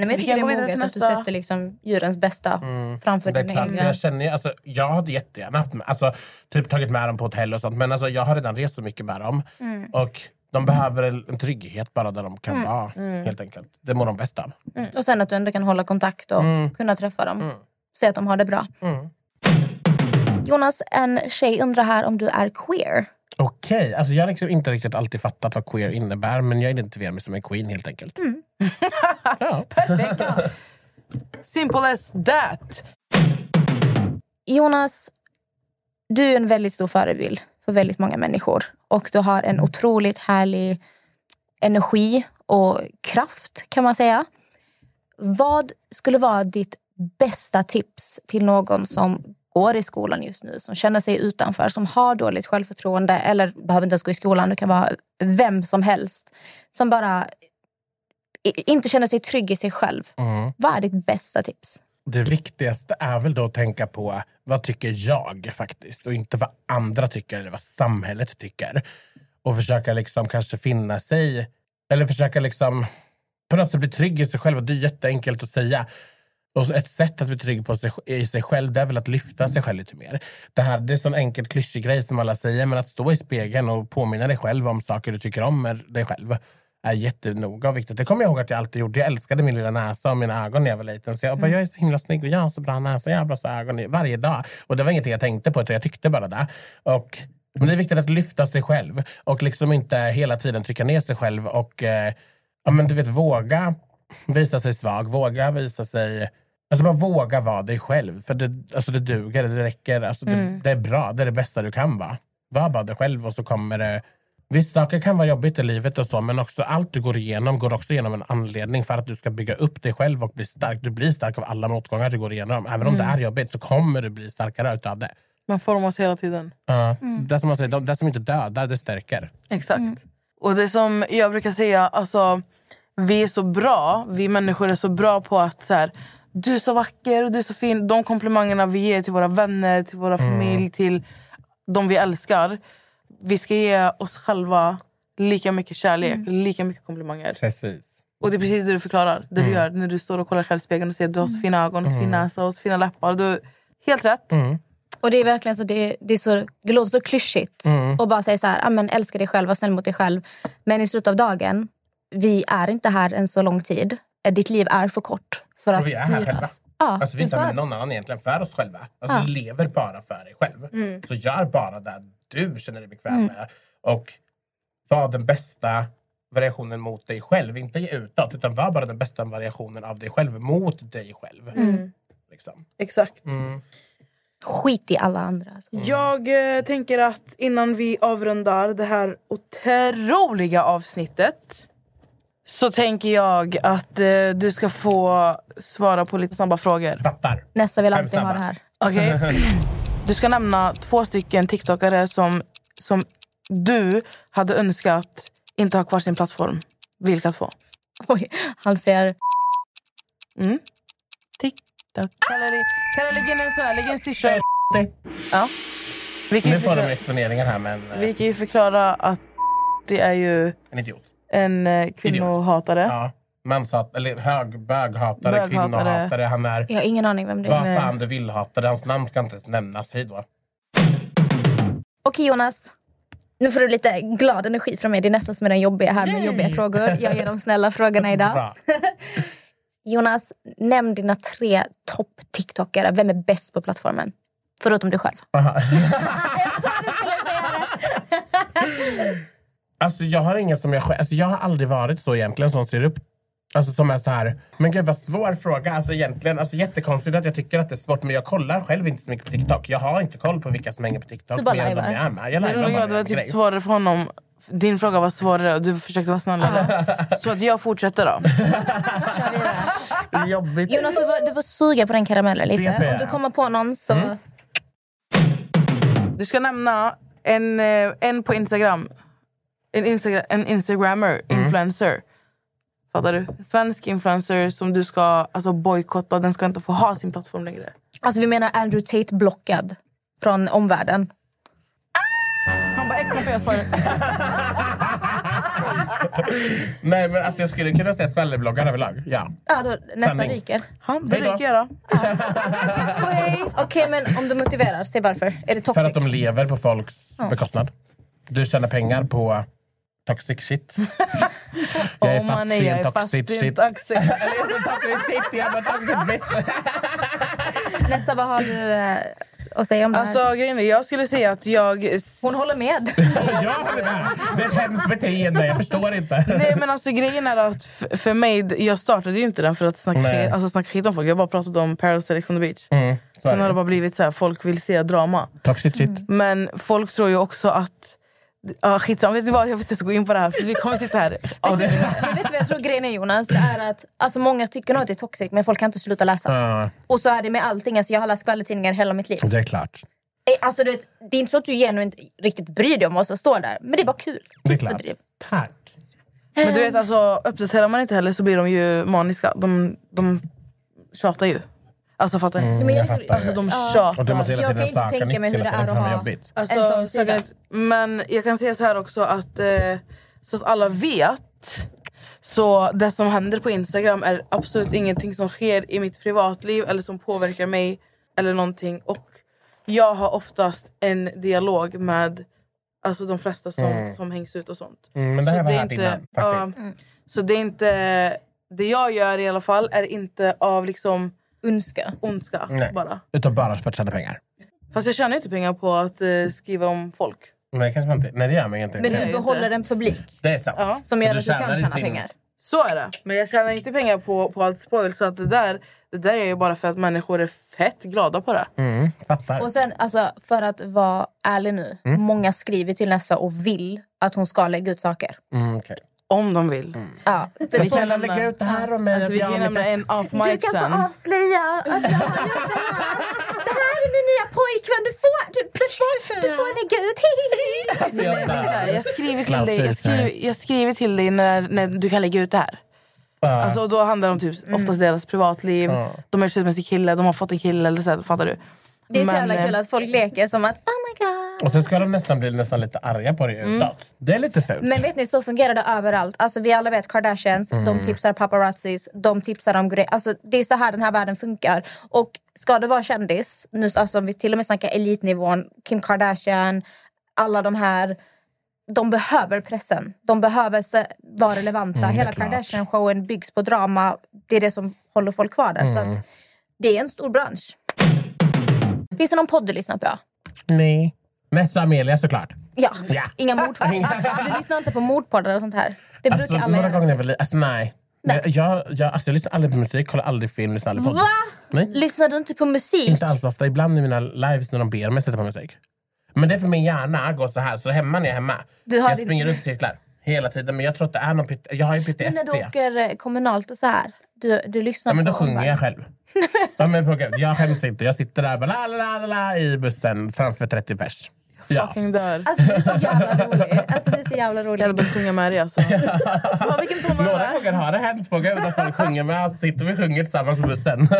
Nej, men jag tycker det är moget att du sätter liksom djurens bästa framför Det är dina klart, för egna. jag, känner, alltså, jag hade jättegärna haft med, alltså, typ tagit med dem på hotell och sånt men alltså, jag har redan rest så mycket med dem. Mm. Och de behöver en trygghet bara där de kan vara. helt enkelt. Det mår de bäst av. Mm. Och sen att du ändå kan hålla kontakt och kunna träffa dem. Se att de har det bra. Jonas, en tjej undrar här om du är queer. Okej, alltså jag har liksom inte riktigt alltid fattat vad queer innebär men jag identifierar mig som en queen helt enkelt. Ja. Simple as that. Jonas, du är en väldigt stor förebild för väldigt många människor. Och du har en otroligt härlig energi och kraft kan man säga. Vad skulle vara ditt bästa tips till någon som går i skolan just nu, som känner sig utanför, som har dåligt självförtroende eller behöver inte ens gå i skolan, det kan vara vem som helst, som bara inte känner sig trygg i sig själv. Vad är ditt bästa tips? Det viktigaste är väl då att tänka på vad tycker jag faktiskt och inte vad andra tycker eller vad samhället tycker. Och försöka liksom kanske finna sig, eller försöka liksom på något sätt bli trygg i sig själv. Och det är jätteenkelt att säga. Och ett sätt att bli trygg på sig, i sig själv det är väl att lyfta sig själv lite mer. Det, här, det är en sån enkel klyschig grej som alla säger men att stå i spegeln och påminna dig själv om saker du tycker om med dig själv är jättenoga och viktigt. Det kommer jag ihåg att jag alltid gjorde. Jag älskade min lilla näsa och mina ögon när jag var liten. Så jag bara, jag är så himla snygg och jag har så bra näsa, jag har bra ögon varje dag. Och det var ingenting jag tänkte på utan jag tyckte bara det. Och men det är viktigt att lyfta sig själv och liksom inte hela tiden trycka ner sig själv och eh, ja, men du vet, våga visa sig svag, våga visa sig... Alltså bara våga vara dig själv. För det, alltså det duger, det räcker. Alltså det, det är bra, det är det bästa du kan vara. Var bara dig själv och så kommer det... Vissa saker kan vara jobbigt i livet och så men också allt du går igenom går också igenom en anledning för att du ska bygga upp dig själv och bli stark. Du blir stark av alla motgångar du går igenom. Även om det är jobbigt så kommer du bli starkare utav det. Man formas hela tiden. Ja. Det, som man säger, det som inte dödar, det stärker. Exakt. Och det som jag brukar säga, alltså, vi är så bra, vi människor är så bra på att så här, du är så vacker och du är så fin. De komplimangerna vi ger till våra vänner, till våra familj, till de vi älskar. Vi ska ge oss själva lika mycket kärlek, lika mycket komplimanger. Precis. Och det är precis det du förklarar. Det du gör när du står och kollar själv i spegeln och ser att du har så fina ögon, så fin näsa och så fina läppar. Du, helt rätt. Och det är verkligen så, det, det, är så, det låter så klyschigt. Och bara säga så här, "Ah, men älska dig själv, var snäll mot dig själv. Men i slutet av dagen, vi är inte här en så lång tid. Eh, Ditt liv är för kort för att Och vi är här själva. styras. Ja, Alltså, vi är inte med någon annan egentligen, för oss själva. Alltså, Du lever bara för dig själv. Så gör bara det du känner dig bekväm med. Och var den bästa variationen mot dig själv. Inte utåt, utan var bara den bästa variationen av dig själv mot dig själv. Liksom. Exakt. Skit i alla andra. Alltså. Jag eh, tänker att innan vi avrundar det här otroliga avsnittet så tänker jag att eh, du ska få svara på lite snabba frågor. Fattar. Nessa vill alltid ha det här. Okej? Du ska nämna två stycken TikTokare som, som du hade önskat inte ha kvar sin plattform. Vilka två? Oj, han ser... TikTok. Jag, kan jag lägga in en sån här? Lägga in en syrsha? Ja. Vi kan, Nu får de förklara, exponeringar här, men eh, vi kan ju förklara att det är ju en idiot. en eh, kvinnohatare. Ja. Manshat, eller hög böghatare, Böghatare. kvinnohatare. Han är Jag har ingen aning vem det är. vad fan du vill hatare. Hans namn ska inte ens nämnas. Hej då. Okej Jonas, nu får du lite glad energi från mig. Det är nästan som är den jobbiga här med jobbiga frågor. Jag ger de snälla frågorna idag. Jonas, nämn dina tre topp-tiktokare. Vem är bäst på plattformen? Förutom du själv. Alltså jag har ingen som jag själv- alltså jag har aldrig varit så egentligen som ser upp Alltså som är så här, men gud vad svår fråga. Alltså egentligen, alltså jättekonstigt att jag tycker att det är svårt men jag kollar själv inte så mycket på TikTok. Jag har inte koll på vilka som hänger på TikTok. Du bara lajvar. jag är med. Jag Det lajvar var, bara det var typ svårare för honom. Din fråga var svårare och du försökte vara snällare. Så att jag fortsätter då. Jobbigt. Jonas, du får, du får suga på den karamellen lite. jag. Om du kommer på någon så... Du ska nämna en, eh, en på Instagram. En, Instagram, en instagrammer, influencer. Fattar du? Svensk influencer som du ska alltså, bojkotta. Den ska inte få ha sin plattform längre. Alltså vi menar Andrew Tate blockad från omvärlden. Han bara extra för jag svarade. Nej men alltså jag skulle kunna säga skvallerbloggar överlag. Ja. Ja, då, nästa Sanning. ryker. Han, då. ryker jag då. Okej, men om du motiverar, säg varför. Är det För toxic? att de lever på folks bekostnad. Du tjänar pengar på toxic shit. jag är fast man, i en är fast toxic shit. toxic. Jag är bara toxic bitch. Nessa, vad har du eh, att säga om det här? Alltså grejen är, jag skulle säga att jag... Hon håller med. Jag håller med. Det är ett hemskt beteende, jag förstår inte. Nej men alltså grejen är att för mig, jag startade ju inte den för att snacka, skit, alltså, snacka skit om folk. Jag har bara pratat om Paris och Ex on the beach. Mm, Sen har det bara blivit så här, folk vill se drama. Toxic shit. Men folk tror ju också att... Ah, skitsamma, vet ni vad? Jag vill inte ens gå in på det här för vi kommer sitta här. Men vet du vad jag tror grejen är Jonas? Det är att alltså, många tycker nog att det är toxic men folk kan inte sluta läsa. Ja, Och så är det med allting. Alltså, jag har läst skvallertidningar hela mitt liv. det är klart. Eh, Alltså, du vet, det är inte så att du genuint riktigt bryr dig om vad som står där. Men det är bara kul. Tidsfördriv. Tack. Men du vet alltså, uppdaterar man inte heller så blir de ju maniska. De, de tjatar ju. Alltså fattar ni? Men jag, fattar. Alltså de Ja. tjatar. Och du måste hela Jag kan tiden inte söka mig hur det är att ha- jobbigt. Alltså, En sån så sida. jag kan, men jag kan säga så här också att eh, så att alla vet så det som händer på Instagram är absolut ingenting som sker i mitt privatliv eller som påverkar mig eller någonting. Och jag har oftast en dialog med alltså, de flesta som, som hängs ut och sånt. Mm, men det Så här var är hört innan, faktiskt. ja, Så det är inte... Det jag gör i alla fall är inte av liksom önska. ondska Nej. bara. Utan bara för att tjäna pengar. Fast jag tjänar inte pengar på att eh, skriva om folk. Nej, kanske man inte. Nej, det gör man egentligen Men inte. du behåller en publik Det är sant. Ja. som gör Du att du kan i tjäna sin- pengar. Så är det. Men jag tjänar inte pengar på, på allt spoil. Så att det, där, det där är ju bara för att människor är fett glada på det. Mm, fattar. Och sen, alltså, för att vara ärlig nu. Mm. Många skriver till Nessa och vill att hon ska lägga ut saker. Mm, okej. Om de vill. Ja, för Vi kan lägga ut det här om mig. Alltså, att vi kan lämna en off Du kan sen. få avslöja att jag har gjort det här. Det här är min nya pojkvän. Du får, du, du får, du får lägga ut. Alltså, jag skriver till dig, jag skriver, jag skriver till dig när, när du kan lägga ut det här. Ja. Alltså, då handlar det om typ, oftast deras privatliv. Ja. De är tillsammans med sin kille, de har fått en kille. Eller så här, fattar du? Det är så Men, jävla eh, kul att folk leker som att oh my god. Och sen ska de nästan bli nästan lite arga på det utåt. Det är lite fult. Men vet ni, så fungerar det överallt. Alltså, vi alla vet Kardashians, Mm. de tipsar paparazzis, de tipsar om grejer. Alltså, det är så här den här världen funkar. Och ska du vara kändis, nu, alltså, om vi till och med snackar elitnivån, Kim Kardashian, alla de här. De behöver pressen. De behöver se, vara relevanta. Mm, Hela. Kardashian-showen byggs på drama. Det är det som håller folk kvar där. Så Mm. att, det är en stor bransch. Finns det någon podd du lyssnar på? Nej. Nessa Amelia såklart. Ja, Ja. inga mordpoddar. Du lyssnar inte på mordpoddar och sånt här? Det Alltså, brukar alla några gånger väl, alltså, nej. Nej. Men Jag, jag, alltså, jag lyssnar aldrig på musik, kollar aldrig film, lyssnar aldrig på Va? Nej. Lyssnar du inte på musik? Inte alls ofta. Ibland i mina lives när de ber mig sätta på musik. Men det är för min hjärna går så här. Så hemma när jag är hemma. Du har jag din- springer runt i cirklar hela tiden. Men jag tror att det är någon Jag har ju Men PTSD. när du åker eh, kommunalt och så här, du, du lyssnar Ja, men då sjunger jag själv. ja, men jag skäms inte. Jag sitter där och bara, la, la, la, la, i bussen framför 30 pers. Ja. Fucking dör. Alltså det är så jävla roligt. Alltså, det är så jävla Jag roligt. hade börjat sjunga med dig alltså. ja, vilken ton var det Några där? gånger har det hänt på gud att folk sjunger med oss. Sitter vi och sjunger tillsammans på bussen.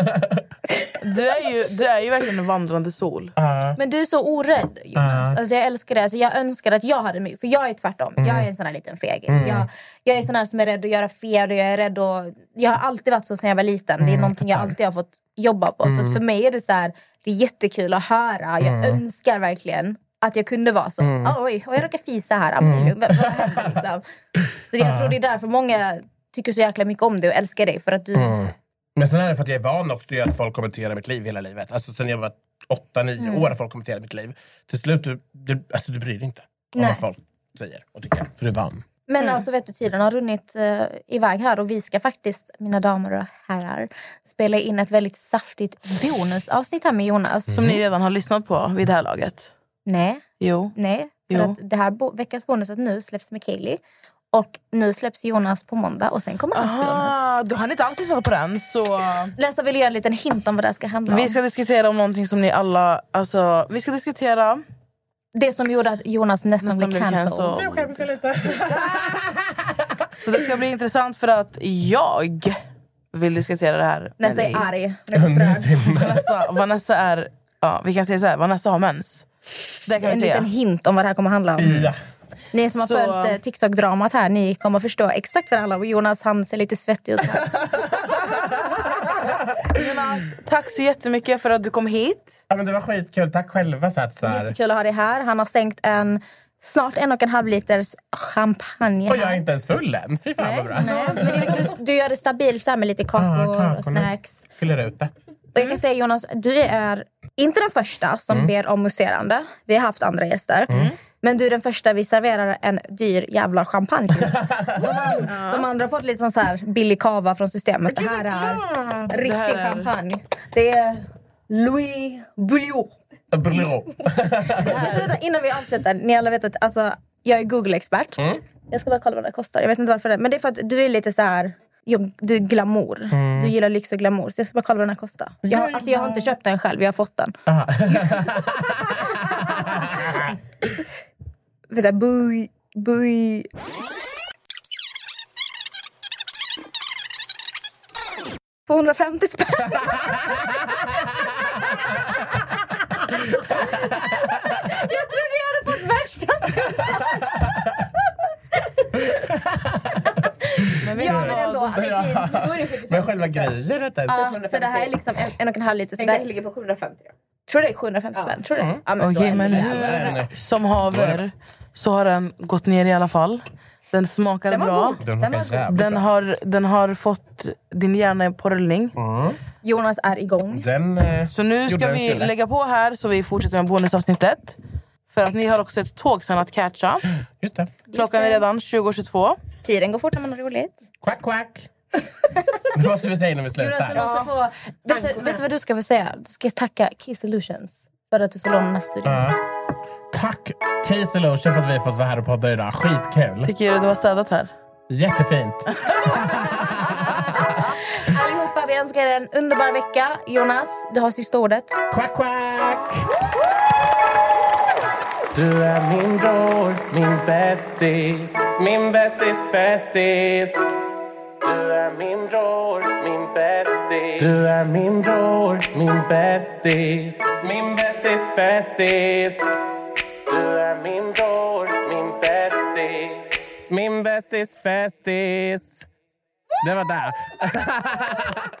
Du är, ju, du är ju verkligen en vandrande sol. Men du är så orädd Jonas. Alltså, jag älskar det. Alltså, jag önskar att jag hade mycket. För jag är tvärtom. Jag är en sån här liten fegis. Jag, jag är sån här som är rädd att göra fel. Och jag, är rädd att, jag har alltid varit så sen jag var liten. Det är någonting jag alltid har fått jobba på. Så att för mig är det så här, det är jättekul att höra. Jag önskar verkligen att jag kunde vara så. Oj, oj, jag råkar fisa här. Vad vad händer liksom? Så jag tror det är därför många tycker så jäkla mycket om dig och älskar dig. För att du, Men sen är det för att jag är van också att folk kommenterar mitt liv hela livet. Alltså sen jag var 8-9 år har folk kommenterat mitt liv. Till slut, du, du, alltså, du bryr dig inte om Nej. vad folk säger och tycker. För du är van. Men alltså vet du, tiden har runnit uh, iväg här och vi ska faktiskt, mina damer och herrar, spela in ett väldigt saftigt bonusavsnitt här med Jonas. Som ni redan har lyssnat på vid det här laget. Nej, Jo. nej. För Jo. att det här bo- veckans bonuset nu släpps med Kaylee. Och nu släpps Jonas på måndag och sen kommer hans bonus. Ah, du har inte alls lyssnat på den. Så Läsa vill göra en liten hint om vad det här ska handla om. vi ska diskutera om någonting som ni alla... Alltså, vi ska diskutera... Det som gjorde att Jonas nästan, Nästan blev cancelled. cancelled. Så det ska bli intressant för att jag vill diskutera det här med Nessa dig. är arg. Vanessa, Vanessa är... Ja, vi kan säga så här, Vanessa har mens. Det kan vi En säga. liten hint om vad det här kommer handla om. Ja, Ni som har Så- följt eh, TikTok-dramat här, ni kommer förstå exakt vad det handlar om. Jonas han ser lite svettig ut här. Jonas, tack så jättemycket för att du kom hit. Ja, men det var skitkul. Tack själva. Så att, så här. Jättekul att ha dig här. Han har sänkt en snart en och en halv liters champagne Och jag är här. inte ens full än. Fy fan vad bra. Nej, men du, du, du gör det stabilt så här med lite kakor Ah, och snacks. Fyller ut det. Och jag kan säga Jonas, du är inte den första som Mm. ber om muserande. Vi har haft andra gäster. Men du är den första vi serverar en dyr jävla champagne. De, an- de andra har fått lite sån så här billig kava från systemet. Det här är riktig här är- champagne. Det är Louis. Vet du, vänta, innan vi avslutar, ni alla vet att alltså, jag är Google-expert. Mm. Jag ska bara kolla vad det kostar. Jag vet inte varför det Men det är för att du är lite så här... jag- Du glamour. Mm. Du gillar lyx och glamour. Så jag ska bara kolla vad den här kostar. Jag, har- alltså, jag har inte köpt den själv, jag har fått den. Vänta, bui... Bui... På 150 spänn. jag trodde jag hade fått värsta Men vet Ja men ändå, det är fint. Då är det 75. Men själva grejen. Ja, så det här är liksom en, en och en halv liter. Så Den där, ligger på 750. tror du det är 750 spänn? Tror du det? Ja, men då Okej, är det men jävlar. hur som haver så har den gått ner i alla fall. Den smakar Den var bra. god. Den Den var var god. jävligt Den bra. har, den har fått din hjärna på rullning. Jonas är igång. Den, eh, Så nu gjorde ska den vi skulle. lägga på här så vi fortsätter med bonusavsnittet. För att ni har också ett tåg sen att catcha. Just det. Klockan är redan 20.22. Tiden går fort när man har roligt. Quack, quack. det måste vi säga innan vi Jonas, du slutar. måste få... Vet du, vet du vad du ska få säga? Du ska tacka Kiss Illusions för att du får låna den här studion. Ja. Tack Case Solution för att vi har fått vara här och podda idag. Skitkul. Tycker du det var städat här? Jättefint. Allihopa, vi önskar er en underbar vecka. Jonas, du har sista ordet. Quack, quack. Du är min bror, min bästis Min bästis festis Du är min bror, min bästis. Du är min bror, min bästis Min bästis festis Du är min bror, min bästis Min bästis festis Det var där.